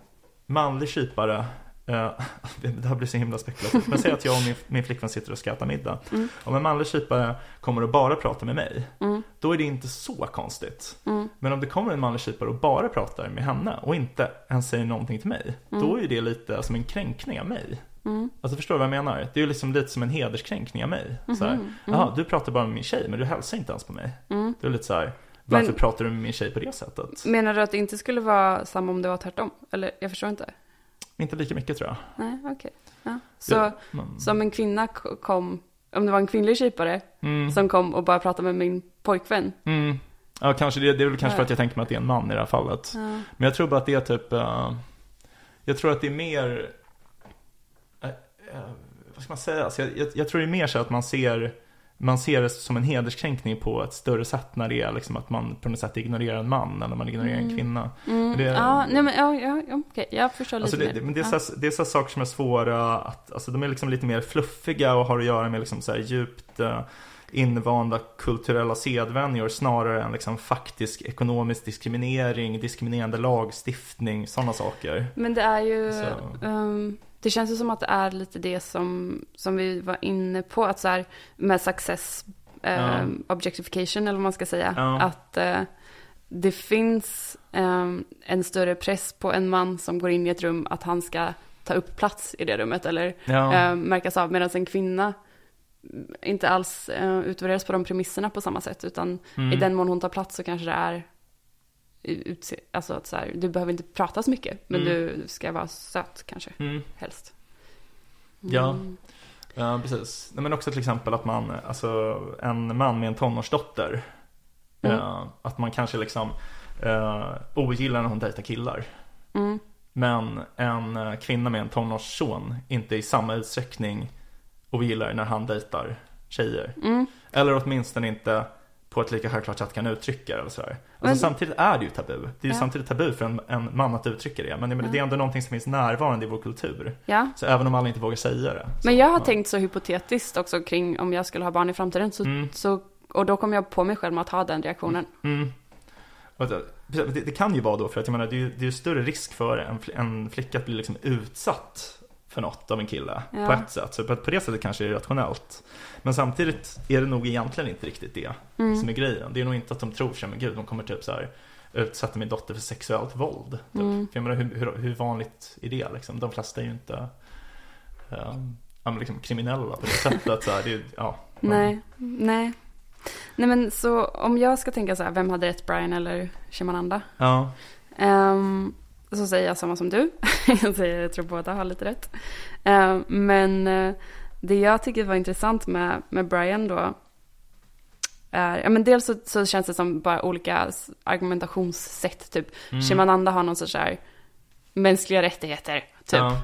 Speaker 2: manlig kypare eh, det här blir så himla spekulativt. Men säg att jag och min, min flickvän sitter och ska äta middag.
Speaker 1: Mm.
Speaker 2: Om en manlig kypare kommer och bara pratar med mig.
Speaker 1: Mm.
Speaker 2: Då är det inte så konstigt.
Speaker 1: Mm.
Speaker 2: Men om det kommer en manlig kypare och bara pratar med henne och inte ens säger någonting till mig. Då är det lite som en kränkning av mig.
Speaker 1: Mm.
Speaker 2: Alltså förstår du vad jag menar? Det är ju liksom lite som en hederskränkning av mig. Så här,
Speaker 1: Mhm.
Speaker 2: Jaha, du pratar bara med min tjej men du hälsar inte ens på mig.
Speaker 1: Mm.
Speaker 2: Det är lite så här, varför
Speaker 1: Men-
Speaker 2: pratar du med min tjej på det sättet?
Speaker 1: Menar du att det inte skulle vara samma om det var tvärtom? Eller jag förstår inte.
Speaker 2: Inte lika mycket tror jag.
Speaker 1: Nej, okej. Ja. Så,
Speaker 2: Ja, men-
Speaker 1: så om en kvinna kom, om det var en kvinnlig kypare
Speaker 2: Mm.
Speaker 1: som kom och bara pratade med min pojkvän.
Speaker 2: Mm. Ja, kanske det, det är väl kanske för
Speaker 1: Ja.
Speaker 2: att jag tänker mig att det är en man i det här fallet.
Speaker 1: Ja.
Speaker 2: Men jag tror bara att det är typ, eh, jag tror att det är mer, eh, eh, vad ska man säga, alltså jag, jag, jag tror det är mer så att man ser, man ser det som en hederskränkning på ett större sätt när det är liksom att man på något sätt ignorerar en man eller man ignorerar en
Speaker 1: Mm.
Speaker 2: kvinna.
Speaker 1: Mm.
Speaker 2: Det-
Speaker 1: Ja, nej men ja, ja, okej. Jag förstår
Speaker 2: Alltså
Speaker 1: lite
Speaker 2: det,
Speaker 1: mer.
Speaker 2: men det, är
Speaker 1: ja.
Speaker 2: så, här- det är så saker som är svåra att, alltså de är liksom lite mer fluffiga och har att göra med liksom så djupt eh, invanda kulturella sedvänjor snarare än liksom faktisk ekonomisk diskriminering, diskriminerande lagstiftning, sådana saker.
Speaker 1: Men det är ju,
Speaker 2: Så.
Speaker 1: Det känns ju som att det är lite det som, som vi var inne på, att så här med success ehm, objectification eller vad man ska säga,
Speaker 2: Ja.
Speaker 1: att eh, det finns ehm, en större press på en man som går in i ett rum att han ska ta upp plats i det rummet eller
Speaker 2: Ja,
Speaker 1: eh, märkas av, medan en kvinna inte alls eh, utvärderas på de premisserna på samma sätt, utan
Speaker 2: mm.
Speaker 1: i den mån hon tar plats så kanske det är utse, alltså att så här, du behöver inte prata så mycket, men
Speaker 2: Mm.
Speaker 1: du ska vara söt kanske,
Speaker 2: Mm.
Speaker 1: helst.
Speaker 2: Ja.
Speaker 1: Mm.
Speaker 2: Ja, precis. Nej, men också till exempel att man, alltså en man med en tonårsdotter,
Speaker 1: Mm.
Speaker 2: eh, att man kanske liksom eh, ogillar när hon dejtar killar.
Speaker 1: Mm.
Speaker 2: Men en eh, kvinna med en tonårsson inte i samma utsträckning ogillar när han dejtar tjejer.
Speaker 1: Mm.
Speaker 2: Eller åtminstone inte på ett lika självklart sätt kan uttrycka det eller sådär. Alltså
Speaker 1: Men-
Speaker 2: samtidigt är det ju tabu. Det är ju
Speaker 1: Ja.
Speaker 2: samtidigt tabu för en, en man att uttrycka det. Men, menar,
Speaker 1: Ja.
Speaker 2: det är ändå någonting som finns närvarande i vår kultur.
Speaker 1: Ja,
Speaker 2: Så även om alla inte vågar säga det.
Speaker 1: Men jag har tänkt så hypotetiskt också kring om jag skulle ha barn i framtiden, så,
Speaker 2: Mm.
Speaker 1: så, och då kommer jag på mig själv med att ha den reaktionen.
Speaker 2: Mm. Och det, det, kan ju vara då för att jag menar det är ju, det är ju större risk för en, en flicka att bli liksom utsatt för något av en kille
Speaker 1: Ja.
Speaker 2: på ett sätt. Så på, på det sättet kanske det är rationellt. Men samtidigt är det nog egentligen inte riktigt det
Speaker 1: Mm.
Speaker 2: som är grejen. Det är nog inte att de tror sig, men gud, de kommer typ så här utsätta min dotter för sexuellt våld. Typ.
Speaker 1: Mm.
Speaker 2: För jag menar, hur, hur, hur vanligt är det liksom? De flesta är ju inte um, men liksom kriminella på det sättet. Så här, det ja,
Speaker 1: Nej, nej. Nej men så om jag ska tänka så här, vem hade rätt, Brian eller Shimananda?
Speaker 2: Ja.
Speaker 1: Ehm, så säger jag samma som du. jag säger jag tror båda har lite rätt. Ehm, men eh, det jag tycker var intressant med, med Brian då är, ja men dels så, så känns det som bara olika argumentationssätt. Typ
Speaker 2: Mm.
Speaker 1: Shimananda har någon sorts här mänskliga rättigheter. Typ.
Speaker 2: Ja.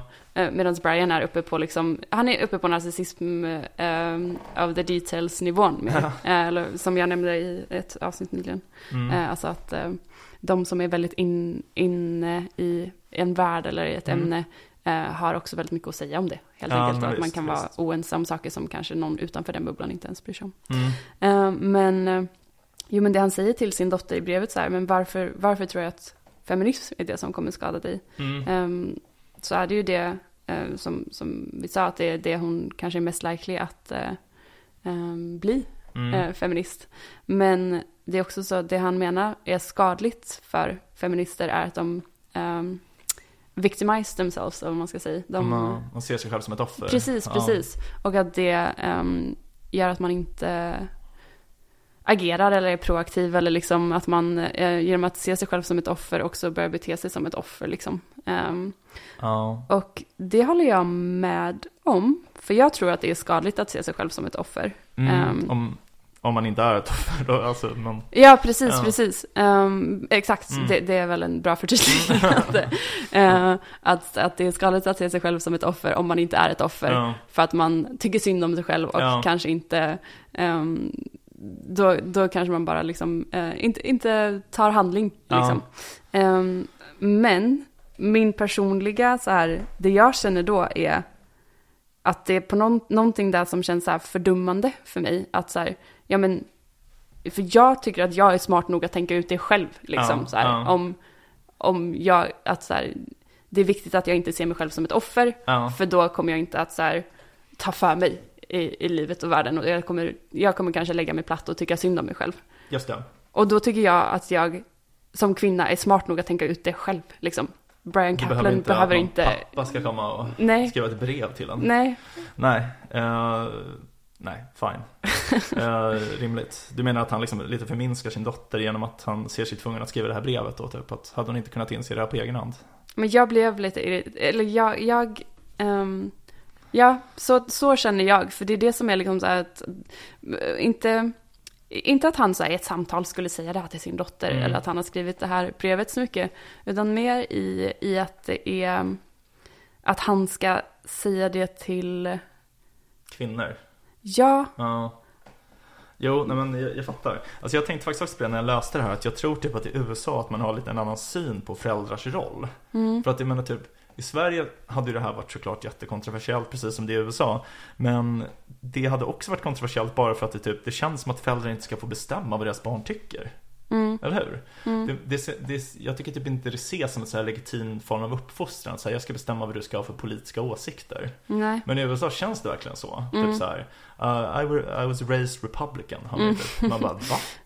Speaker 1: Medan Brian är uppe på liksom, han är uppe på narcissism um, of the details nivån. mer. Eh, eller som jag nämnde i ett avsnitt nyligen.
Speaker 2: Mm.
Speaker 1: Eh, alltså att eh, de som är väldigt in, inne i en värld eller i ett
Speaker 2: Mm.
Speaker 1: ämne eh, har också väldigt mycket att säga om det. Helt
Speaker 2: Ja,
Speaker 1: enkelt. att man
Speaker 2: visst,
Speaker 1: kan vara
Speaker 2: visst.
Speaker 1: oense om saker som kanske någon utanför den bubblan inte ens bryr sig om.
Speaker 2: Mm.
Speaker 1: Eh, men, eh, jo, men det han säger till sin dotter i brevet så här, men varför, varför tror jag att feminism är det som kommer skada dig?
Speaker 2: Mm.
Speaker 1: Ehm, så är det ju det eh, som, som vi sa, att det är det hon kanske är mest likely att eh, ehm, bli
Speaker 2: Mm.
Speaker 1: eh, feminist. Men det är också så, det han menar är skadligt för feminister är att de um, victimize themselves, vad man ska säga. De,
Speaker 2: man, man ser sig själv som ett offer.
Speaker 1: Precis,
Speaker 2: Ja.
Speaker 1: precis. Och att det ehm, gör att man inte agerar eller är proaktiv eller liksom att man eh, genom att se sig själv som ett offer också börjar bete sig som ett offer liksom. Ehm,
Speaker 2: Ja.
Speaker 1: och det håller jag med om. För jag tror att det är skadligt att se sig själv som ett offer.
Speaker 2: Mm,
Speaker 1: Ehm.
Speaker 2: om, om man inte är ett offer då, alltså, men,
Speaker 1: Ja, precis,
Speaker 2: Ja.
Speaker 1: precis. Ehm, exakt,
Speaker 2: Mm.
Speaker 1: det, det är väl en bra förtydligande. uh, att, att det är skadligt att se sig själv som ett offer om man inte är ett offer.
Speaker 2: ja,
Speaker 1: För att man tycker synd om sig själv och
Speaker 2: Ja.
Speaker 1: kanske inte, ehm, då, då kanske man bara liksom, eh, inte, inte tar handling. Liksom. Ehm, men min personliga, så här, det jag känner då är att det är på någon, någonting där som känns så fördummande för mig. Att så här, ja men, för jag tycker att jag är smart nog att tänka ut det själv. Liksom,
Speaker 2: Ja,
Speaker 1: så här,
Speaker 2: ja.
Speaker 1: Om, om jag, att så här, det är viktigt att jag inte ser mig själv som ett offer.
Speaker 2: ja,
Speaker 1: För då kommer jag inte att så här, ta för mig i, i livet och världen. Och jag kommer, jag kommer kanske lägga mig platt och tycka synd om mig själv.
Speaker 2: just det.
Speaker 1: Och då tycker jag att jag som kvinna är smart nog att tänka ut det själv. Liksom. Brian Kaplan
Speaker 2: behöver inte
Speaker 1: behöver inte...
Speaker 2: pappa ska komma och
Speaker 1: Nej,
Speaker 2: skriva ett brev till en.
Speaker 1: nej.
Speaker 2: Nej, eh, nej, fine. Eh, rimligt. Du menar att han liksom lite förminskar sin dotter genom att han ser sig tvungen att skriva det här brevet då, typ att hade hon inte kunnat inse det här på egen hand?
Speaker 1: Men jag blev lite irriterad, eller jag, jag ehm, ja, så, så känner jag, för det är det som är liksom så här att, eh, inte, inte att han så här, i ett samtal skulle säga det här till sin dotter,
Speaker 2: Mm.
Speaker 1: eller att han har skrivit det här brevet så mycket, utan mer i, i att det är, att han ska säga det till,
Speaker 2: Kvinnor?
Speaker 1: ja,
Speaker 2: Ja. Jo, nej men jag, jag fattar. Alltså jag tänkte faktiskt också på det när jag läste det här, att jag tror typ att i USA att man har lite en annan syn på föräldrars roll.
Speaker 1: mm,
Speaker 2: För att jag menar typ, i Sverige hade ju det här varit såklart jättekontroversiellt, precis som det är i USA. Men det hade också varit kontroversiellt bara för att det, typ, det känns som att föräldrar inte ska få bestämma vad deras barn tycker.
Speaker 1: mm,
Speaker 2: Eller hur?
Speaker 1: mm,
Speaker 2: Det, det, det, jag tycker typ inte det ses som en så här legitim form av uppfostran. Så här, jag ska bestämma vad du ska ha för politiska åsikter.
Speaker 1: nej,
Speaker 2: Men i USA känns det verkligen så.
Speaker 1: Mm.
Speaker 2: Typ så här, uh, I, were, I was raised republican. har man
Speaker 1: Mm.
Speaker 2: typ. Man bara, va?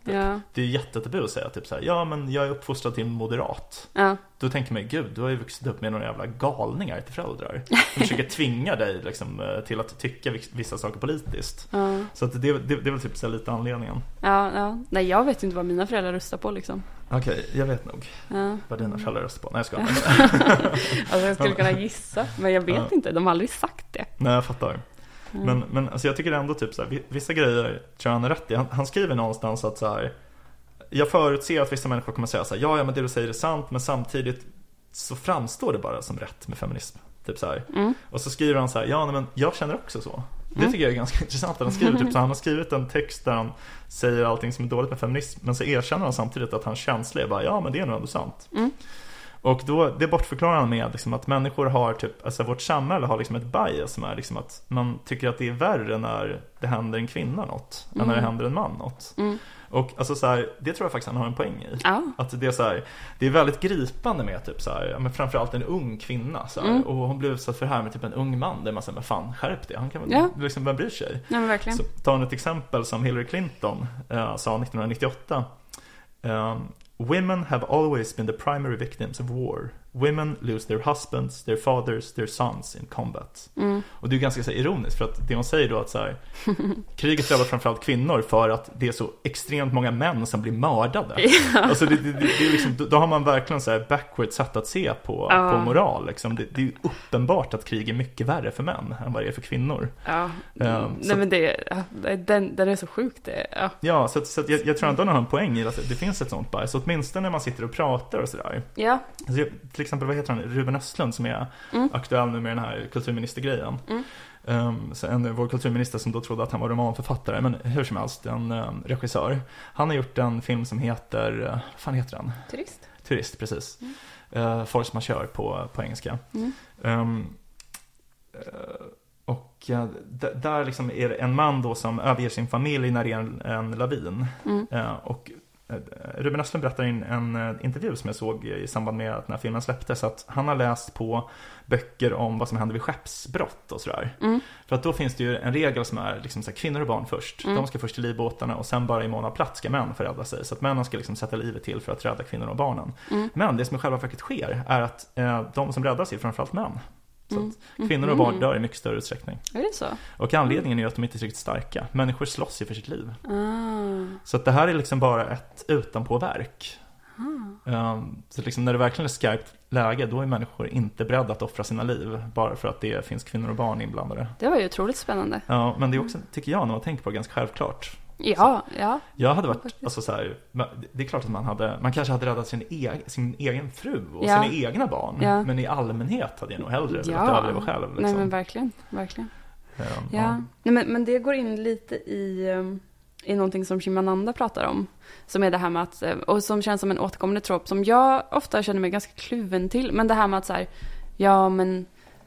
Speaker 2: Typ.
Speaker 1: ja,
Speaker 2: Det är jättetabu att säga typ så här, ja men jag är uppfostrad till moderat.
Speaker 1: ja,
Speaker 2: Då tänker man, gud, du har ju vuxit upp med några jävla galningar till föräldrar. Som försöker tvinga dig liksom, eh, till att tycka vis- vissa saker politiskt.
Speaker 1: ja,
Speaker 2: Så att det, det, det är väl typ så lite anledningen.
Speaker 1: ja, ja, nej jag vet inte vad mina föräldrar röstar på liksom.
Speaker 2: Okej, jag vet nog
Speaker 1: Ja.
Speaker 2: vad dina föräldrar röstar på. Nej, jag skojar.
Speaker 1: Alltså jag skulle kunna gissa, men jag vet inte, de har aldrig sagt det.
Speaker 2: Nej, jag fattar.
Speaker 1: Mm.
Speaker 2: Men, men alltså jag tycker ändå typ så här, vi- vissa grejer tror jag han har rätt i. Han, han skriver någonstans att så här, jag förutser att vissa människor kommer säga så här, ja, ja, men det du säger är sant, men samtidigt så framstår det bara som rätt med feminism. Typ så.
Speaker 1: Mm.
Speaker 2: Och så skriver han så här, ja, nej, men jag känner också så. Det
Speaker 1: Mm.
Speaker 2: tycker jag är ganska intressant. att Han skriver typ så han har skrivit en text där han säger allting som är dåligt med feminism, men så erkänner han samtidigt att hans känsla är bara, ja, men det är nog ändå sant.
Speaker 1: Mm.
Speaker 2: Och då, det bortförklarar han med liksom att människor har typ, alltså vårt samhälle har liksom ett bias som är liksom att man tycker att det är värre när det händer en kvinna något, än när det
Speaker 1: Mm.
Speaker 2: händer en man något.
Speaker 1: Mm.
Speaker 2: Och alltså så här, det tror jag faktiskt han har en poäng i.
Speaker 1: Ja,
Speaker 2: Att det är så här, det är väldigt gripande med typ så här, ja, men framförallt en ung kvinna så
Speaker 1: Mm.
Speaker 2: och hon blev utsatt för det här med typ en ung man där man säger, men fan skärp dig, han kan väl,
Speaker 1: Ja.
Speaker 2: liksom, vem bryr sig?
Speaker 1: men verkligen.
Speaker 2: Så han ett exempel som Hillary Clinton eh, sa 1998. Um, Women have always been the primary victims of war. Women lose their husbands, their fathers, their sons in combat.
Speaker 1: Mm.
Speaker 2: Och det är ganska så här, ironiskt för att det hon säger då att så här, kriget drabbar framförallt kvinnor för att det är så extremt många män som blir mördade. Alltså det, det, det, är liksom, då- har man verkligen så här backward sätt att se på,
Speaker 1: Ja.
Speaker 2: på moral. Liksom. Det, det är uppenbart att krig är mycket värre för män än vad det är för kvinnor.
Speaker 1: Ja,
Speaker 2: Ja,
Speaker 1: nej men det, ja, den, den är så sjuk det, ja.
Speaker 2: Ja, så, så jag, jag tror ändå han har en poäng i att det finns ett sånt bias. Åtminstone när man sitter och pratar och sådär.
Speaker 1: Ja,
Speaker 2: Alltså, till exempel, vad heter han? Ruben Östlund som är
Speaker 1: Mm.
Speaker 2: aktuell nu med den här kulturministergrejen.
Speaker 1: Mm.
Speaker 2: Um, så en, vår kulturminister som då trodde att han var romanförfattare, men hur som helst, en um, regissör. Han har gjort en film som heter, uh, vad fan heter den?
Speaker 1: turist.
Speaker 2: Turist, precis.
Speaker 1: Mm.
Speaker 2: Uh, Force majeure på, på engelska.
Speaker 1: Mm.
Speaker 2: Um, eh, och eh, där liksom är det en man då som överger sin familj när det är en, en lavin.
Speaker 1: Mm.
Speaker 2: Eh, och eh, Ruben Östlund berättar i en, en eh, intervju som jag såg i samband med att den här filmen släpptes att han har läst på böcker om vad som händer vid skeppsbrott och sådär.
Speaker 1: Mm.
Speaker 2: För att då finns det ju en regel som är liksom så här, kvinnor och barn först.
Speaker 1: Mm.
Speaker 2: De ska först till livbåtarna och sen bara i mån av plats ska män få rädda sig. Så att männen ska liksom sätta livet till för att rädda kvinnorna och barnen.
Speaker 1: Mm.
Speaker 2: Men det som i själva verket sker är att eh, de som räddas är framförallt män. Så
Speaker 1: Mm.
Speaker 2: att kvinnor och barn
Speaker 1: Mhm.
Speaker 2: dör i mycket större utsträckning.
Speaker 1: Är det så?
Speaker 2: Och anledningen är ju att de inte är riktigt starka. Människor slåss ju för sitt liv.
Speaker 1: Ah.
Speaker 2: Så att det här är liksom bara ett utanpåverk. Um, så liksom när det verkligen är skarpt läge, då är människor inte beredda att offra sina liv bara för att det finns kvinnor och barn inblandade.
Speaker 1: Det var ju otroligt spännande.
Speaker 2: Ja, men det är också, tycker jag, när man tänker på det, ganska självklart.
Speaker 1: Ja, ja.
Speaker 2: Jag hade varit, alltså så här, det är klart att man hade, man kanske hade räddat sin, e, sin egen fru och
Speaker 1: Ja.
Speaker 2: sina egna barn.
Speaker 1: Ja.
Speaker 2: Men i allmänhet hade jag nog hellre
Speaker 1: Ja.
Speaker 2: velat överleva själv. Liksom.
Speaker 1: Nej men verkligen, verkligen.
Speaker 2: Ehm,
Speaker 1: Ja, Nej, men, men det går in lite i, um, i någonting som Shimananda pratar om. Som är det här med att, eh, och som känns som en återkommande trop som jag ofta känner mig ganska kluven till. Men det här med att så här, ja men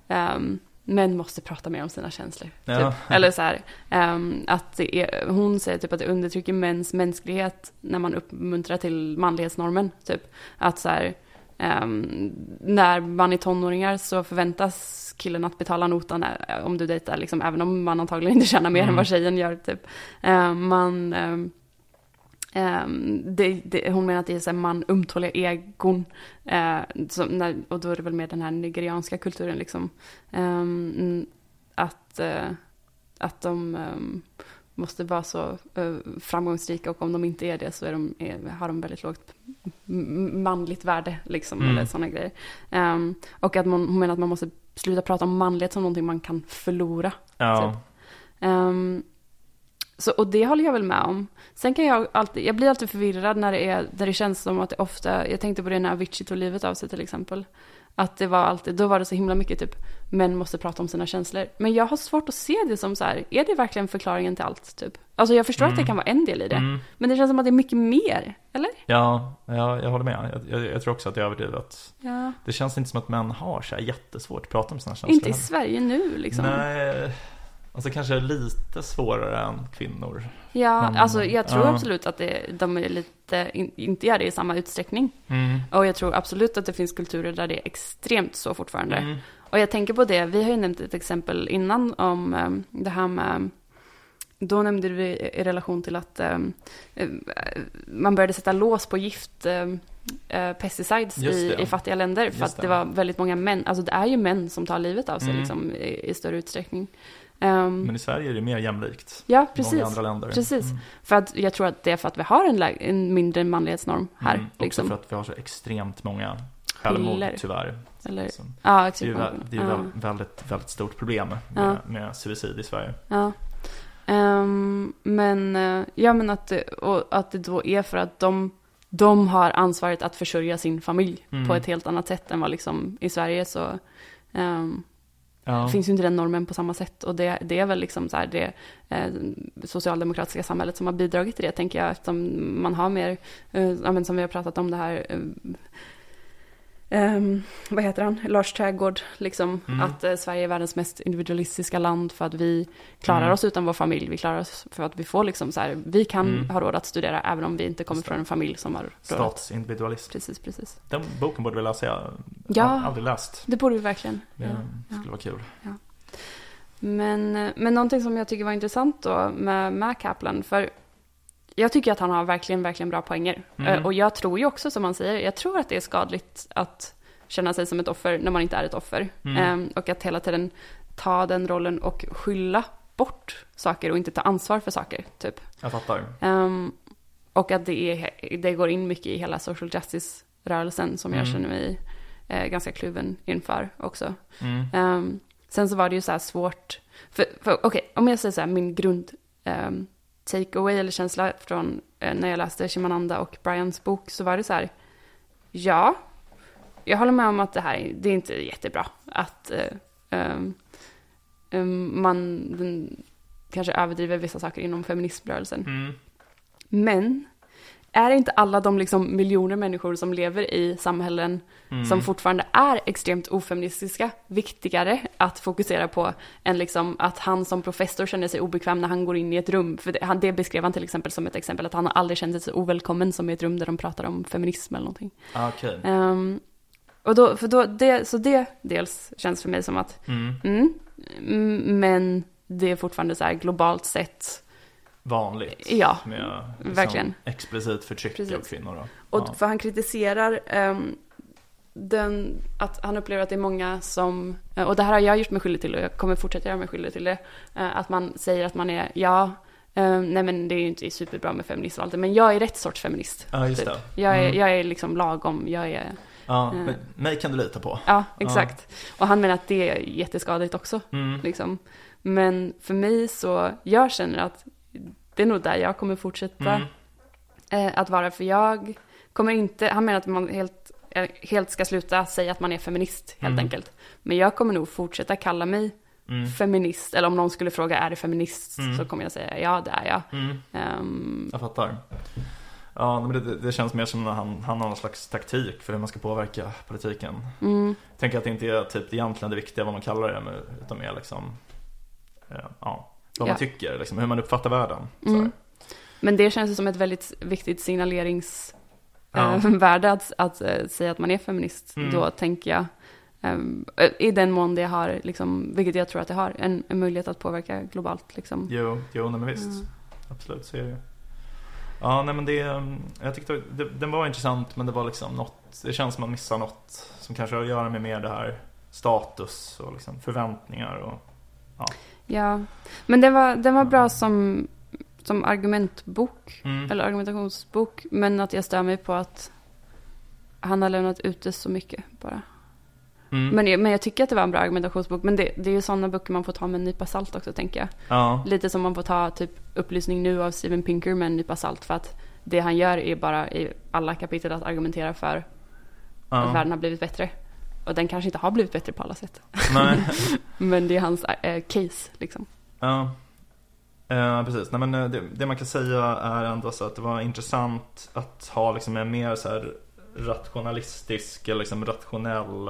Speaker 1: um, män måste prata mer om sina känslor.
Speaker 2: Ja.
Speaker 1: Typ. Eller så här, ehm, att är, hon säger typ att det undertrycker mäns mänsklighet när man uppmuntrar till manlighetsnormen. Typ. Att så här, ehm, när man är tonåringar så förväntas killen att betala notan eh, om du dejtar, liksom, även om man antagligen inte tjänar mer än
Speaker 2: Mm.
Speaker 1: vad tjejen gör. Typ. Ehm, man, ehm, det, det, hon menar att det är så man ömtåliga egon. Eh, som när, och då är det väl med den här nigerianska kulturen. Liksom, Ehm, att, eh, att de ehm, måste vara så eh, framgångsrika och om de inte är det så är de, är, har de väldigt lågt manligt värde. Liksom,
Speaker 2: Mm.
Speaker 1: eller sådana grejer. Och att man, hon menar att man måste sluta prata om manlighet som någonting man kan förlora.
Speaker 2: Ja.
Speaker 1: Ehm, så, och det håller jag väl med om. Sen kan jag alltid, jag blir alltid förvirrad när det, är, när det känns som att det ofta, jag tänkte på det när Avicii tog livet av sig till exempel. Att det var alltid, då var det så himla mycket typ, män måste prata om sina känslor. Men jag har svårt att se det som så här, är det verkligen förklaringen till allt typ? Alltså jag förstår att det
Speaker 2: Mm.
Speaker 1: kan vara en del i det.
Speaker 2: Mm.
Speaker 1: Men det känns som att det är mycket mer, eller?
Speaker 2: Ja, ja, jag håller med. Jag, jag, jag tror också att det är överdrivet.
Speaker 1: Ja.
Speaker 2: Det känns inte som att män har så här jättesvårt att prata om sina känslor.
Speaker 1: Inte i. Sverige nu liksom.
Speaker 2: Nej, alltså kanske lite svårare än kvinnor.
Speaker 1: Ja,
Speaker 2: Men,
Speaker 1: alltså jag tror
Speaker 2: ja.
Speaker 1: absolut att det, de är lite, in, inte gör det i samma utsträckning.
Speaker 2: Mm.
Speaker 1: Och jag tror absolut att det finns kulturer där det är extremt så fortfarande.
Speaker 2: Mm.
Speaker 1: Och jag tänker på det, vi har ju nämnt ett exempel innan om um, det här med då nämnde vi i relation till att um, eh, man började sätta lås på gift um, eh, pesticides i, i fattiga länder. För
Speaker 2: Just
Speaker 1: att
Speaker 2: det.
Speaker 1: det var väldigt många män, alltså det är ju män som tar livet av sig
Speaker 2: Mm.
Speaker 1: liksom, i, i större utsträckning. Um,
Speaker 2: Men i Sverige är det mer jämlikt.
Speaker 1: ja, precis.
Speaker 2: Många andra länder.
Speaker 1: Precis.
Speaker 2: Mm.
Speaker 1: För att jag tror att det är för att vi har en, en mindre manlighetsnorm här.
Speaker 2: Mm. Också
Speaker 1: liksom.
Speaker 2: för att vi har så extremt många självmord
Speaker 1: Piller.
Speaker 2: tyvär.
Speaker 1: Eller,
Speaker 2: Så
Speaker 1: ja,
Speaker 2: det är
Speaker 1: exakt.
Speaker 2: ju det är ju
Speaker 1: Ja.
Speaker 2: väl- väldigt, väldigt stort problem med,
Speaker 1: Ja.
Speaker 2: med suicid i Sverige.
Speaker 1: Ja. Ehm, men, eh, ja, men att, det, och att det då är för att de, de har ansvaret att försörja sin familj
Speaker 2: Mm.
Speaker 1: på ett helt annat sätt än vad liksom i Sverige så ehm,
Speaker 2: Ja.
Speaker 1: finns ju inte den normen på samma sätt. Och det, det är väl liksom så här det eh, socialdemokratiska samhället som har bidragit till det, tänker jag, eftersom man har mer, eh, som vi har pratat om det här, eh, ehm, vad heter han, Lars Trädgård, liksom,
Speaker 2: Mm.
Speaker 1: att eh, Sverige är världens mest individualistiska land för att vi klarar
Speaker 2: Mm.
Speaker 1: oss utan vår familj, vi klarar oss för att vi får liksom så här, vi kan
Speaker 2: Mm.
Speaker 1: ha råd att studera även om vi inte kommer från en familj som har råd
Speaker 2: Statsindividualism.
Speaker 1: precis, precis.
Speaker 2: Den boken borde vi läsa. Jag
Speaker 1: Ja.
Speaker 2: har aldrig läst.
Speaker 1: Det borde vi verkligen.
Speaker 2: Det
Speaker 1: Ja.
Speaker 2: skulle vara kul.
Speaker 1: Men, men någonting som jag tycker var intressant då med, med Kaplan, för jag tycker att han har verkligen, verkligen bra poänger.
Speaker 2: Mm.
Speaker 1: Eh, Och jag tror ju också, som han säger, jag tror att det är skadligt att känna sig som ett offer när man inte är ett offer.
Speaker 2: Mm.
Speaker 1: Ehm, och att hela tiden ta den rollen och skylla bort saker och inte ta ansvar för saker, typ.
Speaker 2: Jag fattar.
Speaker 1: Ehm, och att det, är, det går in mycket i hela social justice-rörelsen som jag
Speaker 2: Mm.
Speaker 1: känner mig eh, ganska kluven inför också.
Speaker 2: Mm.
Speaker 1: Ehm, sen så var det ju så här svårt, för, för okej, om jag säger så här, min grund takeaway eller känsla från eh, när jag läste Shimananda och Brians bok så var det så här, ja, jag håller med om att det här, det är inte jättebra att eh, ehm, man den, kanske överdriver vissa saker inom feminismrörelsen.
Speaker 2: Mm.
Speaker 1: Men är inte alla de liksom miljoner människor som lever i samhällen
Speaker 2: Mm.
Speaker 1: som fortfarande är extremt ofeministiska viktigare att fokusera på än liksom att han som professor känner sig obekväm när han går in i ett rum. För det, han, det beskrev han till exempel som ett exempel att han har aldrig känt sig ovälkommen som i ett rum där de pratar om feminism eller någonting.
Speaker 2: Ah, Okej.
Speaker 1: Ehm, och då, för då, det, så det dels känns för mig som att,
Speaker 2: Mm.
Speaker 1: mm, mm, men det är fortfarande så här globalt sett,
Speaker 2: Vanligt.
Speaker 1: Ja,
Speaker 2: med liksom
Speaker 1: verkligen.
Speaker 2: explicit förtryck
Speaker 1: Precis.
Speaker 2: av kvinnor. Då.
Speaker 1: Och
Speaker 2: ja.
Speaker 1: för han kritiserar ehm, den, att han upplever att det är många som, eh, och det här har jag gjort mig skyldig till och jag kommer fortsätta göra mig skyldig till det, eh, att man säger att man är, ja, eh, nej men det är ju inte superbra med feminism och allt det, men jag är rätt sorts feminist.
Speaker 2: Ja, just
Speaker 1: typ.
Speaker 2: det.
Speaker 1: Jag är,
Speaker 2: Mm.
Speaker 1: jag är liksom lagom, jag är,
Speaker 2: Ja,
Speaker 1: Eh.
Speaker 2: mig kan du lita på.
Speaker 1: Ja, exakt. Och han menar att det är jätteskadigt också.
Speaker 2: Mm.
Speaker 1: Liksom. Men för mig så, jag känner att det är nog där jag kommer fortsätta
Speaker 2: Mm.
Speaker 1: eh, att vara. För jag kommer inte, han menar att man helt, eh, helt ska sluta säga att man är feminist helt
Speaker 2: Mm.
Speaker 1: enkelt. Men jag kommer nog fortsätta kalla mig
Speaker 2: Mm.
Speaker 1: feminist. Eller om någon skulle fråga är du feminist?
Speaker 2: Mm.
Speaker 1: Så kommer jag säga ja det är jag. Ehm,
Speaker 2: Jag fattar. Ja, men det, det känns mer som att han, han har någon slags taktik för hur man ska påverka politiken.
Speaker 1: mm,
Speaker 2: Jag tänker att det inte är typ egentligen det viktiga vad man kallar det, utan mer liksom, eh, ja, vad man tycker, liksom, hur man uppfattar världen.
Speaker 1: Mm. Men det känns ju som ett väldigt viktigt signaleringsvärde
Speaker 2: Ja.
Speaker 1: värde att, att eh, säga att man är feminist.
Speaker 2: Mm.
Speaker 1: Då tänker jag, ehm, i den mån det har, liksom, vilket jag tror att det har, en, en möjlighet att påverka globalt. Liksom.
Speaker 2: Jo, jo nej, men visst.
Speaker 1: Mm.
Speaker 2: Absolut, så är det. Ja, nej men det, mm, jag tyckte det, den var intressant men det var liksom något, det känns som man missar något som kanske har att göra med mer det här status och liksom förväntningar och
Speaker 1: Ja, men den var, den var bra som, som argumentbok,
Speaker 2: Mm.
Speaker 1: eller argumentationsbok, men att jag stör mig på att han har lämnat ut det så mycket bara.
Speaker 2: Mm.
Speaker 1: Men, jag- men jag tycker att det var en bra argumentationsbok, men det, det är ju sådana böcker man får ta med en nypa salt också tänker jag.
Speaker 2: Ja,
Speaker 1: Lite som man får ta typ Upplysning nu av Steven Pinker med en nypa salt, för att det han gör är bara i alla kapitel att argumentera för att
Speaker 2: ja.
Speaker 1: världen har blivit bättre. Och den kanske inte har blivit bättre på alla sätt.
Speaker 2: Nej,
Speaker 1: Men det är hans eh, case liksom.
Speaker 2: ja. Eh, precis, nej men eh, det, det man kan säga är ändå så att det var intressant att ha liksom en mer så här rationalistisk eller liksom rationell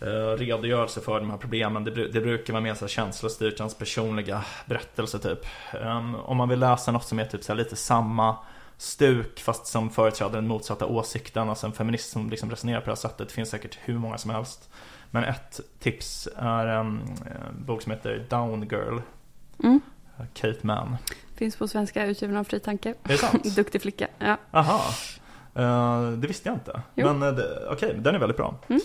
Speaker 2: eh, redogörelse för de här problemen. Det, det brukar vara mer så här känslostyrt, hans personliga berättelse typ. Ehm, om man vill läsa något som är typ så lite samma stuk fast som företräder den motsatta åsikten, alltså en feminist som liksom resonerar på det här sättet. Det finns säkert hur många som helst. Men ett tips är en, eh, bok som heter Down Girl,
Speaker 1: Mm.
Speaker 2: Kate Mann.
Speaker 1: Finns på svenska, utgiven av Fri Tanke.
Speaker 2: Är det sant?
Speaker 1: Duktig flicka. Ja.
Speaker 2: Aha. Eh, det visste jag inte.
Speaker 1: Jo.
Speaker 2: Men uh, okej, den är väldigt bra.
Speaker 1: Mm.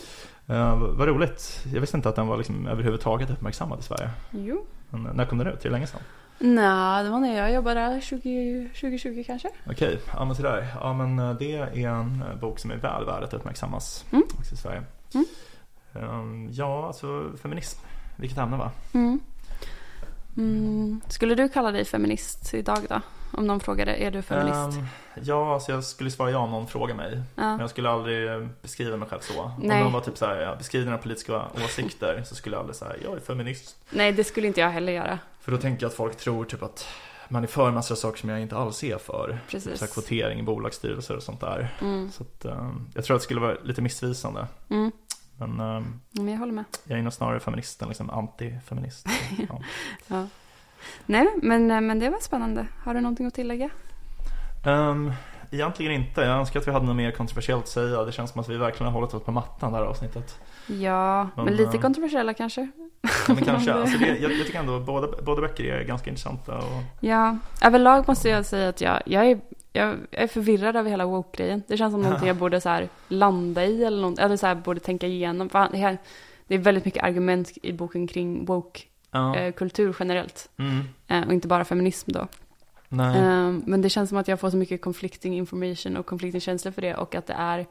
Speaker 2: Eh, vad- roligt. Jag visste inte att den var liksom överhuvudtaget uppmärksammad i Sverige.
Speaker 1: Jo.
Speaker 2: Men, när kom den ut? Är det länge sedan?
Speaker 1: Nej, det var när jag jobbade där 20, 2020 kanske.
Speaker 2: Okej, ja men sådär. Ja men eh, det är en eh, bok som är väl värd att uppmärksammas
Speaker 1: Mm.
Speaker 2: också i Sverige.
Speaker 1: Mm.
Speaker 2: Eh, ja, alltså feminism. Vilket ämne va?
Speaker 1: Mm. Mm. Skulle du kalla dig feminist idag då? Om någon frågade, är du feminist?
Speaker 2: Ehm, ja, alltså jag skulle svara ja om någon frågar mig.
Speaker 1: ja.
Speaker 2: Men jag skulle aldrig eh, beskriva mig själv så.
Speaker 1: Nej.
Speaker 2: Om någon var typ såhär, beskriv dina politiska åsikter. Så skulle jag aldrig säga, jag är feminist.
Speaker 1: Nej, det skulle inte jag heller göra.
Speaker 2: För då tänker jag att folk tror typ att man är för massa saker som jag inte alls är för.
Speaker 1: Precis.
Speaker 2: Så kvotering i bolagsstyrelser och sånt där.
Speaker 1: Mm.
Speaker 2: Så att, eh, jag tror att det skulle vara lite missvisande.
Speaker 1: Mm.
Speaker 2: Men eh,
Speaker 1: Men jag håller med.
Speaker 2: jag är nog snarare feminist än liksom anti-feminist. Ja.
Speaker 1: Ja. Nej, men, eh, men det var spännande. Har du någonting att tillägga?
Speaker 2: Um, egentligen inte. Jag önskar att vi hade något mer kontroversiellt att säga. Det känns som att vi verkligen har hållit oss på mattan det här avsnittet.
Speaker 1: Ja, men,
Speaker 2: Men,
Speaker 1: lite
Speaker 2: eh,
Speaker 1: kontroversiella kanske.
Speaker 2: Ja, men kanske. Alltså det, jag, jag tycker ändå båda, båda böcker är ganska intressanta. Och,
Speaker 1: Ja, överlag måste jag säga att jag, jag, är, jag är förvirrad över hela woke-grejen. Det känns som någonting jag borde så här landa i eller, något, eller så här borde tänka igenom. För det, är väldigt mycket argument i boken kring
Speaker 2: ja.
Speaker 1: woke-kultur generellt.
Speaker 2: mm,
Speaker 1: Eh, och inte bara feminism då.
Speaker 2: nej.
Speaker 1: Eh, men det känns som att jag får så mycket conflicting information och conflicting känslor för det. Och att det är,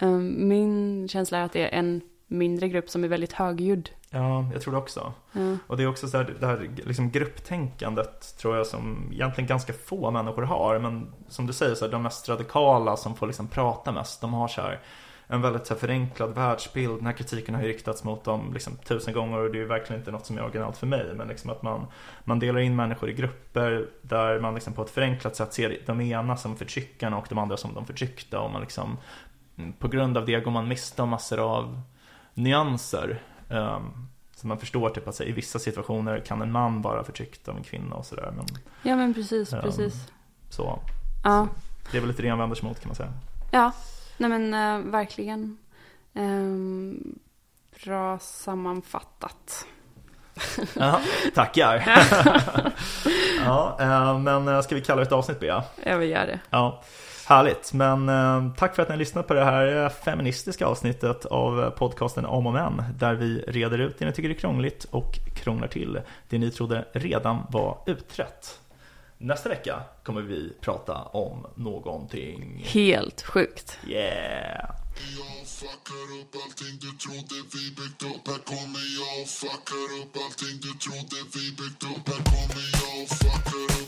Speaker 1: eh, min känsla är att det är en mindre grupp som är väldigt högljudd.
Speaker 2: Ja, jag tror det också.
Speaker 1: Ja.
Speaker 2: Och det är också så här, det här liksom grupptänkandet tror jag som egentligen ganska få människor har. Men som du säger, så här, de mest radikala som får liksom prata mest, de har så här en väldigt så här, förenklad världsbild. Den här kritiken har ju riktats mot dem liksom, tusen gånger och det är ju verkligen inte något som är originalt för mig. Men liksom att man, man delar in människor i grupper där man liksom på ett förenklat sätt ser de ena som förtryckarna och de andra som de förtryckta. Och man liksom, mm, på grund av det går man miste om massor av nyanser. Um, så man förstår typ att så, i vissa situationer kan en man vara förtryckt av en kvinna och sådär. Men
Speaker 1: ja, men precis,
Speaker 2: Ja.
Speaker 1: precis.
Speaker 2: så,
Speaker 1: Ja.
Speaker 2: det är väl lite det han vänder sig mot kan man säga.
Speaker 1: Ja, nej men eh, verkligen. Ehm, bra sammanfattat.
Speaker 2: Ja, tackar. ja, eh, men eh, ska vi kalla det ett avsnitt Bea?
Speaker 1: Jag vill göra det.
Speaker 2: Ja, härligt. Men eh, tack för att ni har lyssnat på det här feministiska avsnittet av podcasten Om och Men. Där vi reder ut det ni tycker är krångligt och krånglar till det ni trodde redan var utrett. Nästa vecka kommer vi prata om någonting
Speaker 1: Helt sjukt.
Speaker 2: Yeah!
Speaker 3: Jag fuckar upp allting du trodde vi byggt upp Här kommer jag och fuckar upp allting du trodde vi byggt upp Här kommer jag och fuckar upp